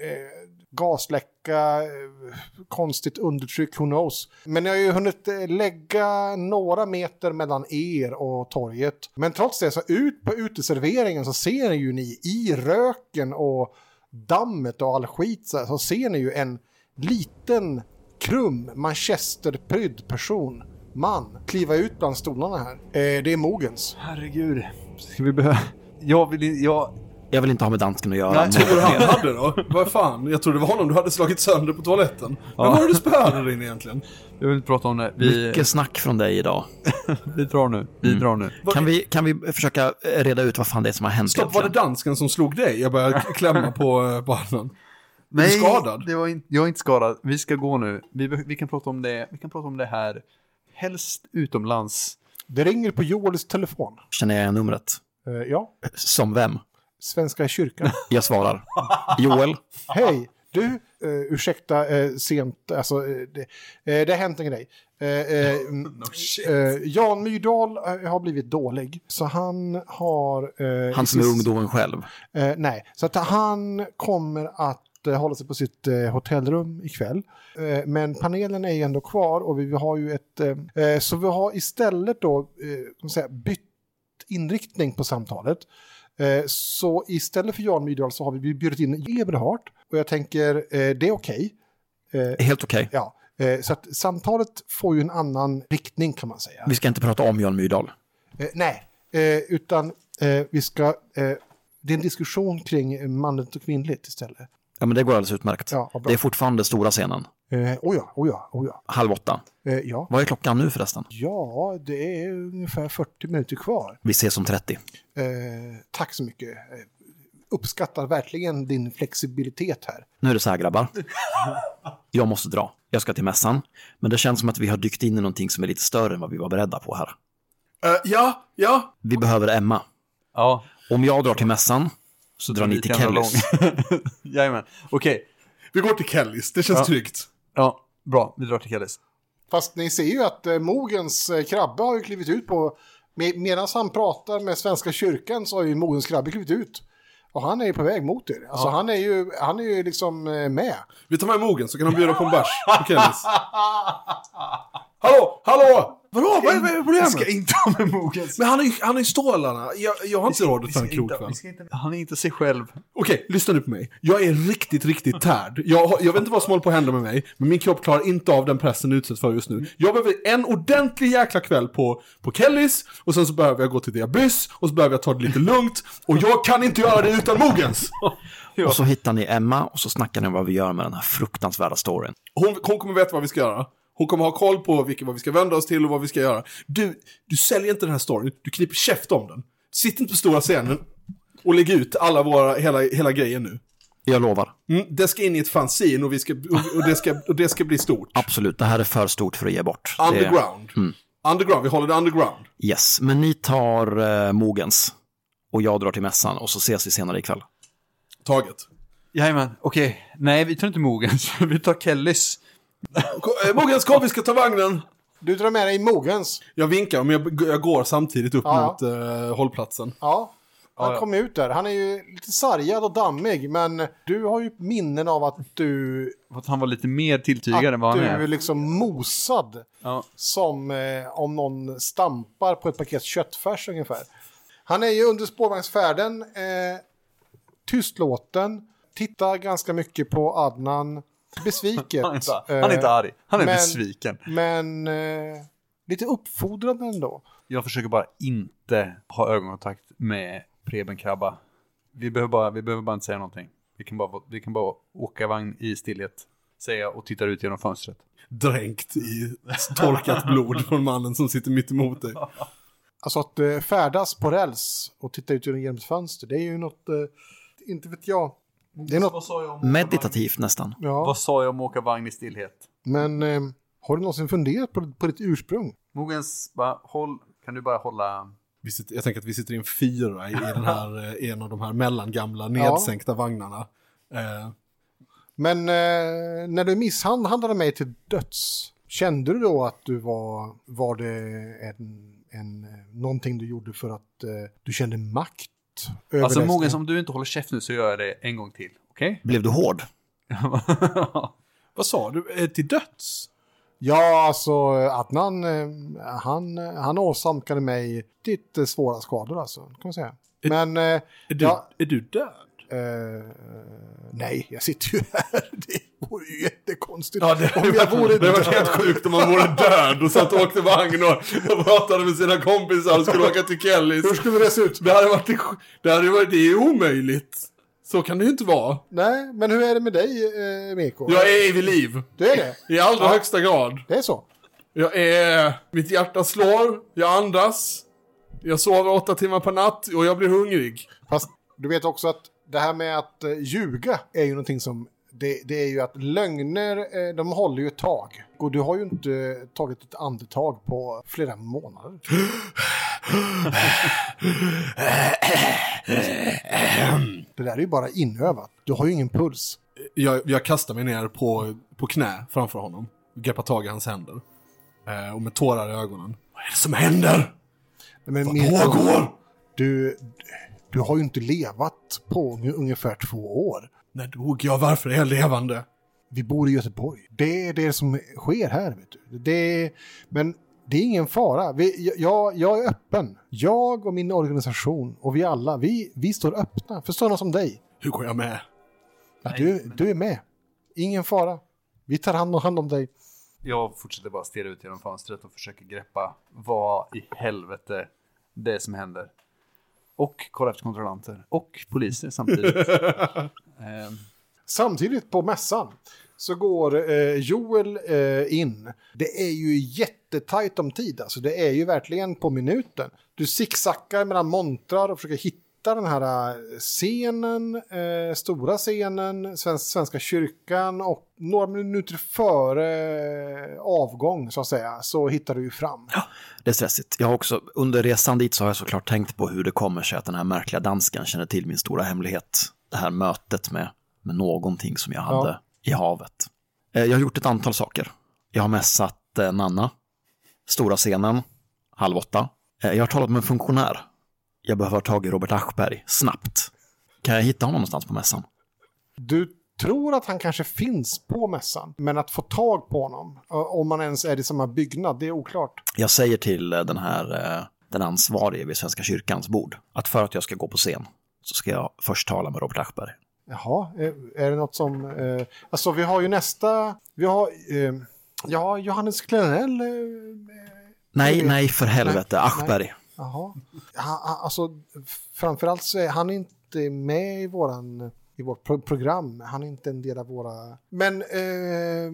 gasläcka, eh, konstigt undertryck, who knows. Men ni har ju hunnit eh, lägga några meter mellan er och torget. Men trots det, så ut på uteserveringen så ser ni ju ni i röken och dammet och all skit så, här, så ser ni ju en liten krum manchesterprydd person, man, kliva ut bland stolarna här. Eh, det är Mogens. Herregud. Ska vi behöva... Jag vill jag... Jag vill inte ha med dansken att göra. Nej. Vad Något han hade då? Vad fan? Jag trodde det var honom du hade slagit sönder på toaletten. Men vad var det du spöade in egentligen? Jag vill inte prata om det. Vi, Mycket snack från dig idag. vi drar nu. Vi drar nu. Kan vi, kan vi försöka reda ut vad fan det är som har hänt Stopp, var det egentligen? dansken som slog dig? Jag började klämma på eh, barnen. Nej, skadad? Det var in, jag är inte skadad. Vi ska gå nu. Vi, vi, kan prata om det. vi kan prata om det här. Helst utomlands. Det ringer på Joels telefon. Känner jag numret? Eh, ja, Som vem? Svenska kyrkan. Jag svarar. Joel? Hej, du, uh, ursäkta eh, sent, alltså eh, det, eh, det har hänt en grej. Eh, eh, mm, eh, Jan Myrdal eh, har blivit dålig, så han har... eh, Han som är ungdomen själv. Eh, nej, så att han kommer att eh, hålla sig på sitt eh, hotellrum ikväll. Eh, men panelen är ju ändå kvar och vi, har ju ett... Så vi har istället då säga, bytt inriktning på samtalet. Så istället för Jan Myrdal så har vi bjudit in Eberhard och jag tänker det är okej. Eh, Helt okej. ja, eh, så att samtalet får ju en annan riktning kan man säga. Vi ska inte prata om Jan Myrdal. Nej, utan vi ska... Det är en diskussion kring manligt och kvinnligt istället. Ja, men det går alldeles utmärkt. Ja, det är fortfarande stora scenen. Eh, oh ja, oh ja, oh ja. Halv åtta. Eh, ja. Vad är klockan nu förresten? Ja, det är ungefär 40 minuter kvar. Vi ses om 30. Eh, tack så mycket. Eh, uppskattar verkligen din flexibilitet här. Nu är det så här grabbar. Jag måste dra. Jag ska till mässan. Men det känns som att vi har dykt in i någonting som är lite större än vad vi var beredda på här. Eh, ja, ja. Vi behöver Emma. Ja. Om jag drar till mässan så drar ni till Kellys. Jajamän. Okej. Vi går till Kellys, det känns Ja. tryggt. Ja, bra. Vi drar till Kellys. Fast ni ser ju att eh, Mogens eh, krabbe har ju klivit ut på... Med, Medan han pratar med Svenska kyrkan så har ju Mogens krabbe klivit ut. Och han är ju på väg mot er. Alltså han är ju, han är ju liksom eh, med. Vi tar med Mogen så kan han bjuda på en bärs på Kellys. Hallå, hallå! Vadå, vad är, vad är Vi problemet? ska inte ha med Mogens. Men han är ju han är stålarna. Jag, jag har inte råd att ta en ska inte- Han är inte sig själv. Okej, lyssna nu på mig. Jag är riktigt, riktigt tärd. Jag, jag vet inte vad som håller på att hända med mig, men min kropp klarar inte av den pressen jag utsätts för just nu. Jag behöver en ordentlig jäkla kväll på, på Kellys, och sen så behöver jag gå till Diabys, och så behöver jag ta det lite lugnt, och jag kan inte göra det utan Mogens! Och så hittar ni Emma och så snackar ni om vad vi gör med den här fruktansvärda storyn. Hon, hon kommer veta vad vi ska göra. Hon kommer ha koll på vilka, vad vi ska vända oss till och vad vi ska göra. Du, du säljer inte den här storyn, du kniper käft om den. Sitt inte på stora scenen och lägg ut alla våra, hela, hela grejen nu. Jag lovar. Mm, det ska in i ett fanzine och, vi ska, och, och, det ska, och det ska bli stort. Absolut, det här är för stort för att ge bort. Det- Underground. Underground, vi håller det underground. Yes, men ni tar eh, Mogens och jag drar till mässan och så ses vi senare ikväll. Taget. Jajamän. Okej. Nej, vi tar inte Mogens. Vi tar Kellys. Mogens, kom vi ska ta vagnen. Du drar med dig Mogens. Jag vinkar, men jag, jag går samtidigt upp Ja, ja. mot eh, hållplatsen. Ja. Han ja. kom ut där. Han är ju lite sargad och dammig, men du har ju minnen av att du... Att han var lite mer tilltygad än vad Att han du är är. liksom mosad. Ja. Som eh, om någon stampar på ett paket köttfärs ungefär. Han är ju under spårvagnsfärden. Eh, tystlåten. Tittar ganska mycket på Adnan. Besviket. Han är inte, han är inte Eh, arg. Han är men- besviken. Men eh, lite uppfordrande ändå. Jag försöker bara inte ha ögonkontakt med Preben Krabba. Vi behöver bara, vi behöver bara inte säga någonting. Vi kan bara, vi kan bara åka vagn i stillhet. Säga och tittar ut genom fönstret. Dränkt i torkat blod från mannen som sitter mitt emot dig. Alltså att eh, färdas på räls och titta ut genom ett fönster, det är ju något, eh, inte vet jag. Det är något, sa jag om Meditativt nästan. ja. Vad sa jag om att åka vagn i stillhet? Men eh, har du någonsin funderat på, på ditt ursprung? Mogens, bara håll, kan du bara hålla... Vi sitter, jag tänker att vi sitter i en fyra i, den här, eh, en av de här mellangamla nedsänkta vagnarna. Eh, Men eh, när du misshandlade mig till döds, kände du då att du var, var det en, en, eh, någonting du gjorde för att eh, du kände makt? Alltså resten? Mogens, om du inte håller käft nu så gör jag det en gång till. Okej? Blev du hård? vad sa du? Eh, till döds? Ja, alltså Adnan, eh, han, han åsamkade mig riktigt eh, svåra skador alltså, kan man säga. Men, eh, Är du, ja, är du död? eh, nej, jag sitter ju här. Det vore ju jättekonstigt. konstigt. Ja, det om hade jag varit, vore det hade varit död. helt sjukt om man vore död och satt och åkte vagn och, och pratade med sina kompisar och skulle åka till Kellys. Hur skulle det se ut? Det hade varit, det hade varit, det är omöjligt. Så kan det ju inte vara. Nej, men hur är det med dig, eh, Meko? Jag är vid liv. Du är det? I allra högsta grad. Det är så? Jag är, mitt hjärta slår, jag andas, jag sover åtta timmar per natt och jag blir hungrig. Fast du vet också att det här med att eh, ljuga är ju någonting som... Det, det är ju att lögner, eh, de håller ju ett tag. Och du har ju inte tagit ett andetag på flera månader. Det där är ju bara inövat. Du har ju ingen puls. Jag, jag kastar mig ner på, på knä framför honom, greppar tag i hans händer. Eh, och med tårar i ögonen. Vad är det som händer? Men Vad pågår? Du, du har ju inte levat på unge- ungefär två år. När dog jag? Varför är jag levande? Vi bor i Göteborg. Det är det som sker här. Vet du. Det är, men det är ingen fara. Vi, jag, jag är öppen. Jag och min organisation och vi alla, vi, vi står öppna för sådana som dig. Hur går jag med? Du, du är med. Ingen fara. Vi tar hand om, hand om dig. Jag fortsätter bara stirra ut genom fönstret och försöker greppa vad i helvete det är som händer. Och kolla efter kontrollanter. Och poliser samtidigt. Ehm, Samtidigt på mässan så går eh, Joel eh, in. Det är ju jättetajt om tid, alltså det är ju verkligen på minuten. Du zigzaggar mellan montrar och försöker hitta den här eh, scenen, eh, stora scenen, svensk, Svenska kyrkan och några minuter före eh, avgång så att säga så hittar du ju fram. Det är stressigt. Jag har också, under resan dit så har jag såklart tänkt på hur det kommer sig att den här märkliga dansken känner till min stora hemlighet. Det här mötet med, med någonting som jag hade i havet. Eh, Jag har gjort ett antal saker. Jag har mässat eh, Nanna, stora scenen, halv åtta. Eh, Jag har talat med en funktionär. Jag behöver ha tag i Robert Aschberg, snabbt. Kan jag hitta honom någonstans på mässan? Du tror att han kanske finns på mässan, men att få tag på honom, om man ens är i samma byggnad, det är oklart. Jag säger till den här, den ansvarige vid Svenska kyrkans bord, att för att jag ska gå på scen så ska jag först tala med Robert Aschberg. Jaha, eh, är det något som... Eh, alltså vi har ju nästa... Vi har... Eh, ja, Johannes Klenell. Eh, Nej, Det- nej, för helvete, nej. Aschberg. jaha. Han, han- alltså, framförallt så är han inte med i, våran, i vårt pro program. Han är inte en del av våra... Men eh,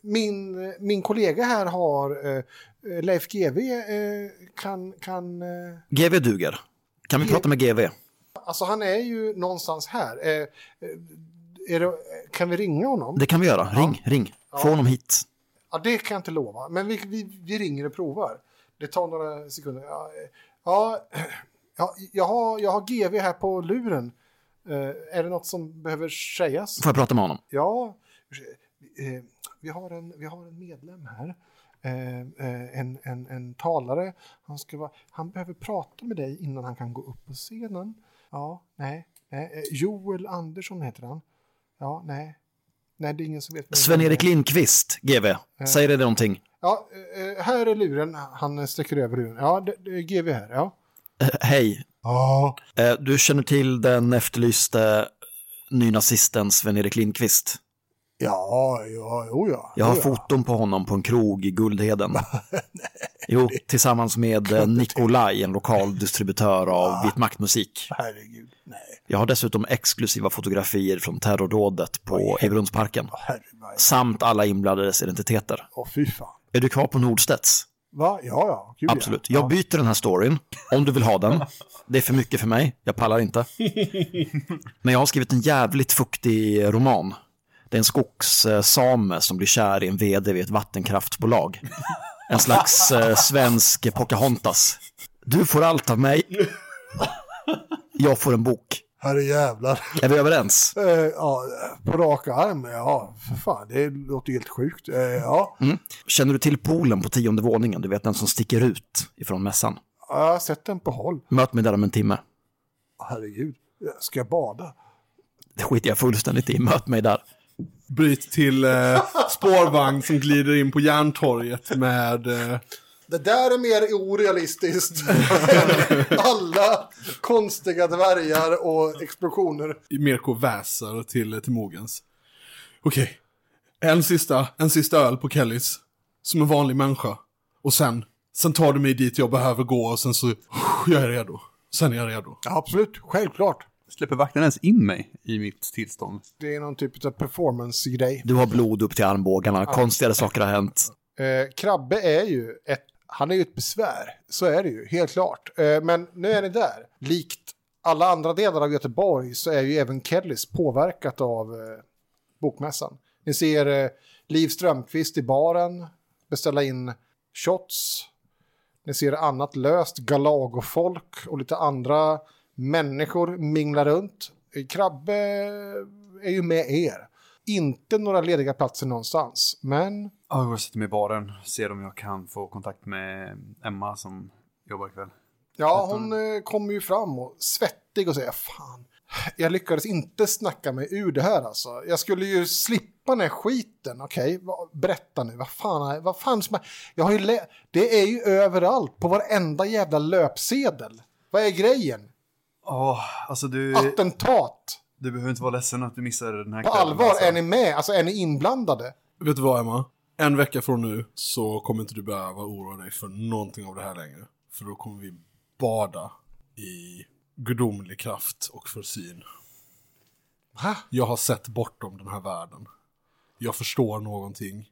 min, min kollega här har... Eh, Leif GW eh, kan... kan eh, GV duger. Kan vi Ge- prata med GV? Alltså han är ju någonstans här. Eh, eh, det, kan vi ringa honom? Det kan vi göra. Ring, ring. Få honom hit. Ja, det kan jag inte lova. Men vi, vi, vi ringer och provar. Det tar några sekunder. Ja, eh, ja, ja jag, har, jag har GV här på luren. Eh, är det något som behöver sägas? Får jag prata med honom? Ja, eh, vi, har en, vi har en medlem här. Eh, en, en, en talare. Han, ska vara, han behöver prata med dig innan han kan gå upp på scenen. Ja, nej. nej. Eh, Joel Andersson heter han. Ja, nej. Nej, det är ingen som vet. Sven-Erik Lindqvist, GV. Säger det någonting? Ja, eh, här är luren. Han sträcker över luren. Ja, det, det är GV här. Ja. Eh, Hej. Ja. Eh, Du känner till den efterlyste nynazisten Sven-Erik Lindqvist? Ja, ja, jo ja. Jag har Jo, ja. foton på honom på en krog i Guldheden. Jo, tillsammans med eh, Nikolaj, en lokal distributör av Vit maktmusik. Herregud. Nej, Jag har dessutom exklusiva fotografier från terrordådet på Eberundsparken. herregud. Samt alla inblandades identiteter. Åh, fy fan. Är du kvar på Nordstedts? Va? Ja, ja. Gud, Absolut. Ja. Jag byter den här storyn, om du vill ha den. Det är för mycket för mig, jag pallar inte. Men jag har skrivit en jävligt fuktig roman. Det är en skogssame som blir kär i en vd vid ett vattenkraftsbolag. En slags eh, svensk Pocahontas. Du får allt av mig. Jag får en bok. Herre jävlar. Är vi överens? Eh, ja, på rak arm. Ja, för fan. Det låter helt sjukt. Eh, ja, Känner du till poolen på tionde våningen? Du vet den som sticker ut ifrån mässan. jag har sett den på håll. Möt mig där om en timme. Herregud. Ska jag bada? Det skiter jag fullständigt i. Möt mig där. Bryt till eh, spårvagn som glider in på Järntorget med... Eh, Det där är mer orealistiskt än alla konstiga dvärgar och explosioner. Mirko väser till, till Mogens. Okej, En sista, en sista öl på Kellys. Som en vanlig människa. Och sen, sen tar du mig dit jag behöver gå och sen så, jag är redo. Sen är jag redo. Ja, absolut, självklart. Släpper vakten ens in mig i mitt tillstånd? Det är någon typ av performance-grej. Du har blod upp till armbågarna, konstigare saker har hänt. Eh, Krabbe är ju ett, han är ju ett besvär, så är det ju, helt klart. Eh, men nu är ni där. Likt alla andra delar av Göteborg så är ju även Kellys påverkat av eh, bokmässan. Ni ser eh, Liv Strömqvist i baren beställa in shots. Ni ser annat löst Galago-folk och lite andra människor mingla runt. Krabbe är ju med er. Inte några lediga platser någonstans, men Ja, jag sätter mig i baren. Ser om jag kan få kontakt med Emma som jobbar ikväll. Ja, hon eh, kommer ju fram och svettig och säger fan. Jag lyckades inte snacka mig ur det här alltså. Jag skulle ju slippa den här skiten. Okej, berätta nu. Vad fan, är- vad fan som. Jag har ju Det är ju överallt på varenda jävla löpsedel. Vad är grejen? Ja, alltså du, Attentat. du behöver inte vara ledsen att du missade den här På kvällen, allvar, alltså. är ni med? Alltså är ni inblandade? Vet du vad Emma? En vecka från nu så kommer inte du behöva oroa dig för någonting av det här längre. För då kommer vi bada i gudomlig kraft och försyn. Va? Jag har sett bortom den här världen. Jag förstår någonting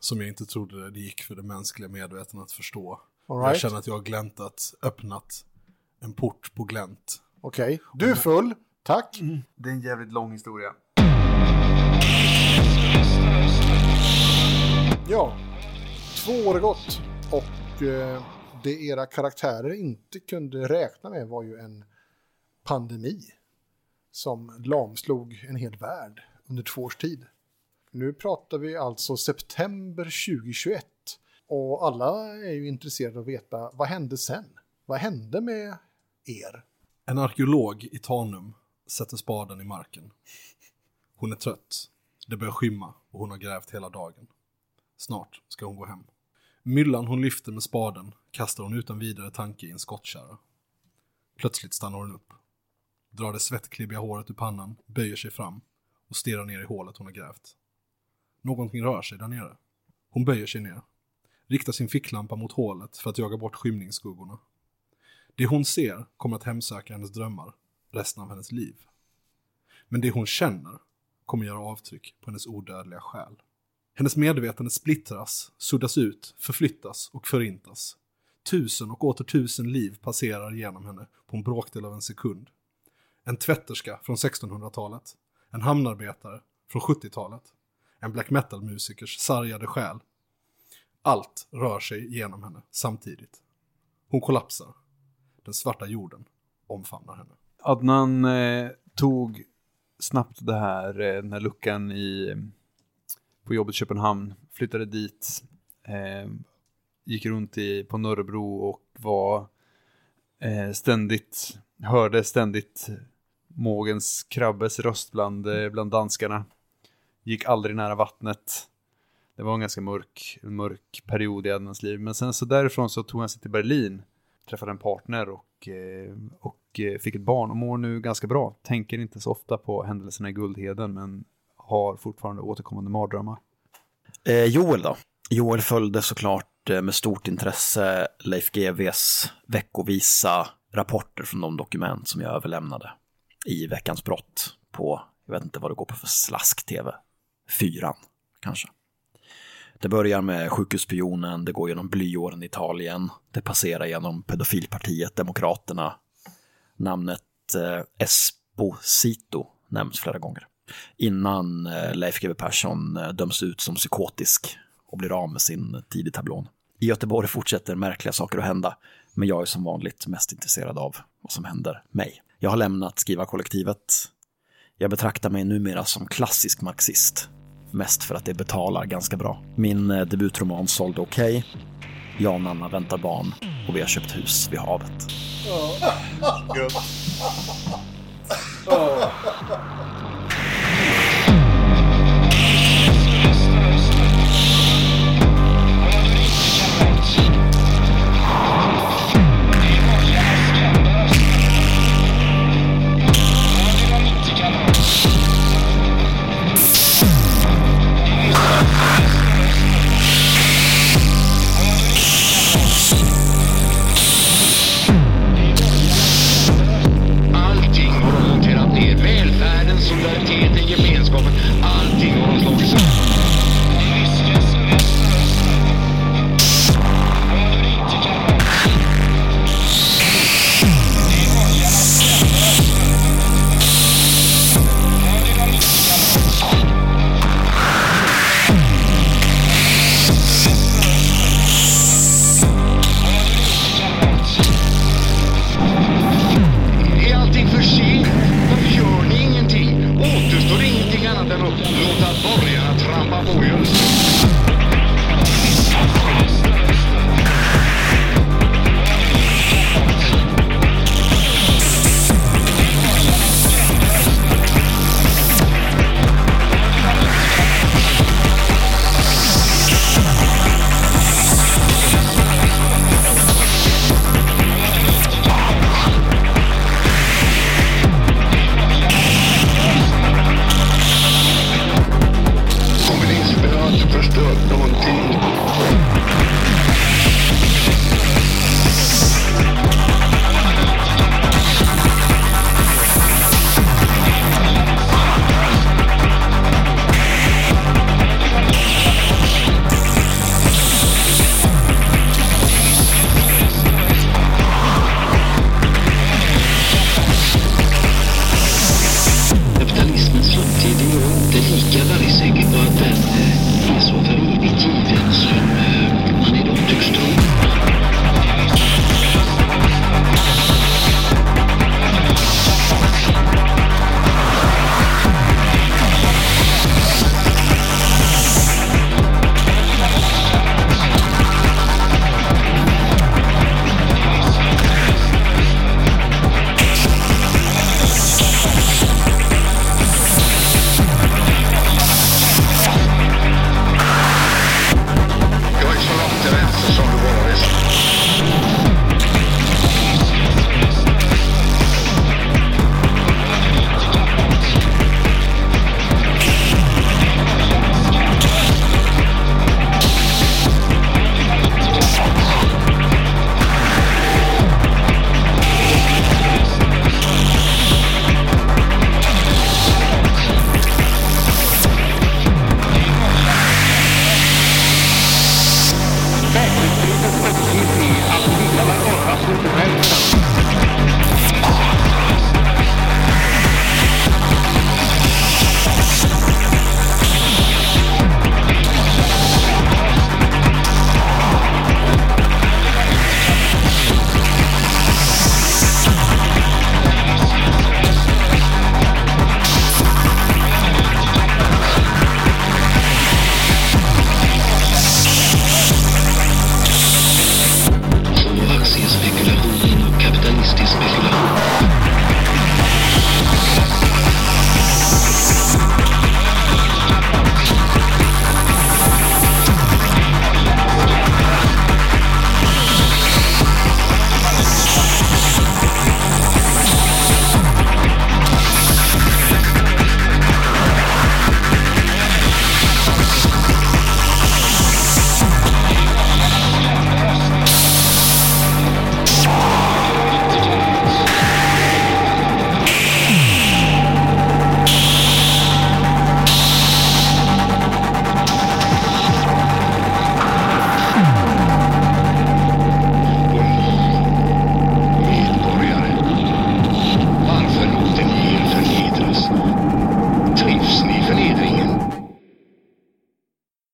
som jag inte trodde det gick för det mänskliga medvetandet att förstå. All Jag right. känner att jag har gläntat, öppnat en port på glänt. Okej. Du är full. Tack. Det är en jävligt lång historia. Ja, två år har gått och eh, det era karaktärer inte kunde räkna med var ju en pandemi som lamslog en hel värld under två års tid. Nu pratar vi alltså september 2021 och alla är ju intresserade av att veta vad hände sen? Vad hände med er? En arkeolog i Tanum sätter spaden i marken. Hon är trött. Det börjar skymma och hon har grävt hela dagen. Snart ska hon gå hem. Myllan hon lyfter med spaden kastar hon utan vidare tanke i en skottkärra. Plötsligt stannar hon upp. Drar det svettklibbiga håret ur pannan, böjer sig fram och stirrar ner i hålet hon har grävt. Någonting rör sig där nere. Hon böjer sig ner. Riktar sin ficklampa mot hålet för att jaga bort skymningsskuggorna. Det hon ser kommer att hemsöka hennes drömmar resten av hennes liv. Men det hon känner kommer göra avtryck på hennes odödliga själ. Hennes medvetande splittras, suddas ut, förflyttas och förintas. Tusen och åter tusen liv passerar genom henne på en bråkdel av en sekund. En tvätterska från 1600-talet. En hamnarbetare från 70-talet. En black metal-musikers sargade själ. Allt rör sig genom henne samtidigt. Hon kollapsar. Den svarta jorden omfamnar henne. Adnan eh, tog snabbt det här, eh, den här luckan i, på jobbet i Köpenhamn, flyttade dit, eh, gick runt i, på Norrebro och var eh, ständigt, hörde ständigt Mågens Krabbes röst bland, eh, bland danskarna. Gick aldrig nära vattnet. Det var en ganska mörk, en mörk period i Adnans liv. Men sen så därifrån så tog han sig till Berlin, träffade en partner och, eh, och eh, fick ett barn och mår nu ganska bra. Tänker inte så ofta på händelserna i Guldheden men har fortfarande återkommande mardrömmar. Eh, Joel då? Joel följde såklart eh, med stort intresse Leif GWs veckovisa rapporter från de dokument som jag överlämnade i Veckans brott på, jag vet inte vad det går på för slask-tv, fyran kanske. Det börjar med sjukhusspionen, det går genom blyåren i Italien, det passerar genom pedofilpartiet Demokraterna. Namnet eh, Esposito nämns flera gånger innan eh, Leif GW Persson eh, döms ut som psykotisk och blir av med sin tid i tablån. I Göteborg fortsätter märkliga saker att hända, men jag är som vanligt mest intresserad av vad som händer mig. Jag har lämnat skrivarkollektivet. Jag betraktar mig numera som klassisk marxist, mest för att det betalar ganska bra. Min eh, debutroman sålde okej. Jag och Nanna väntar barn och vi har köpt hus vid havet.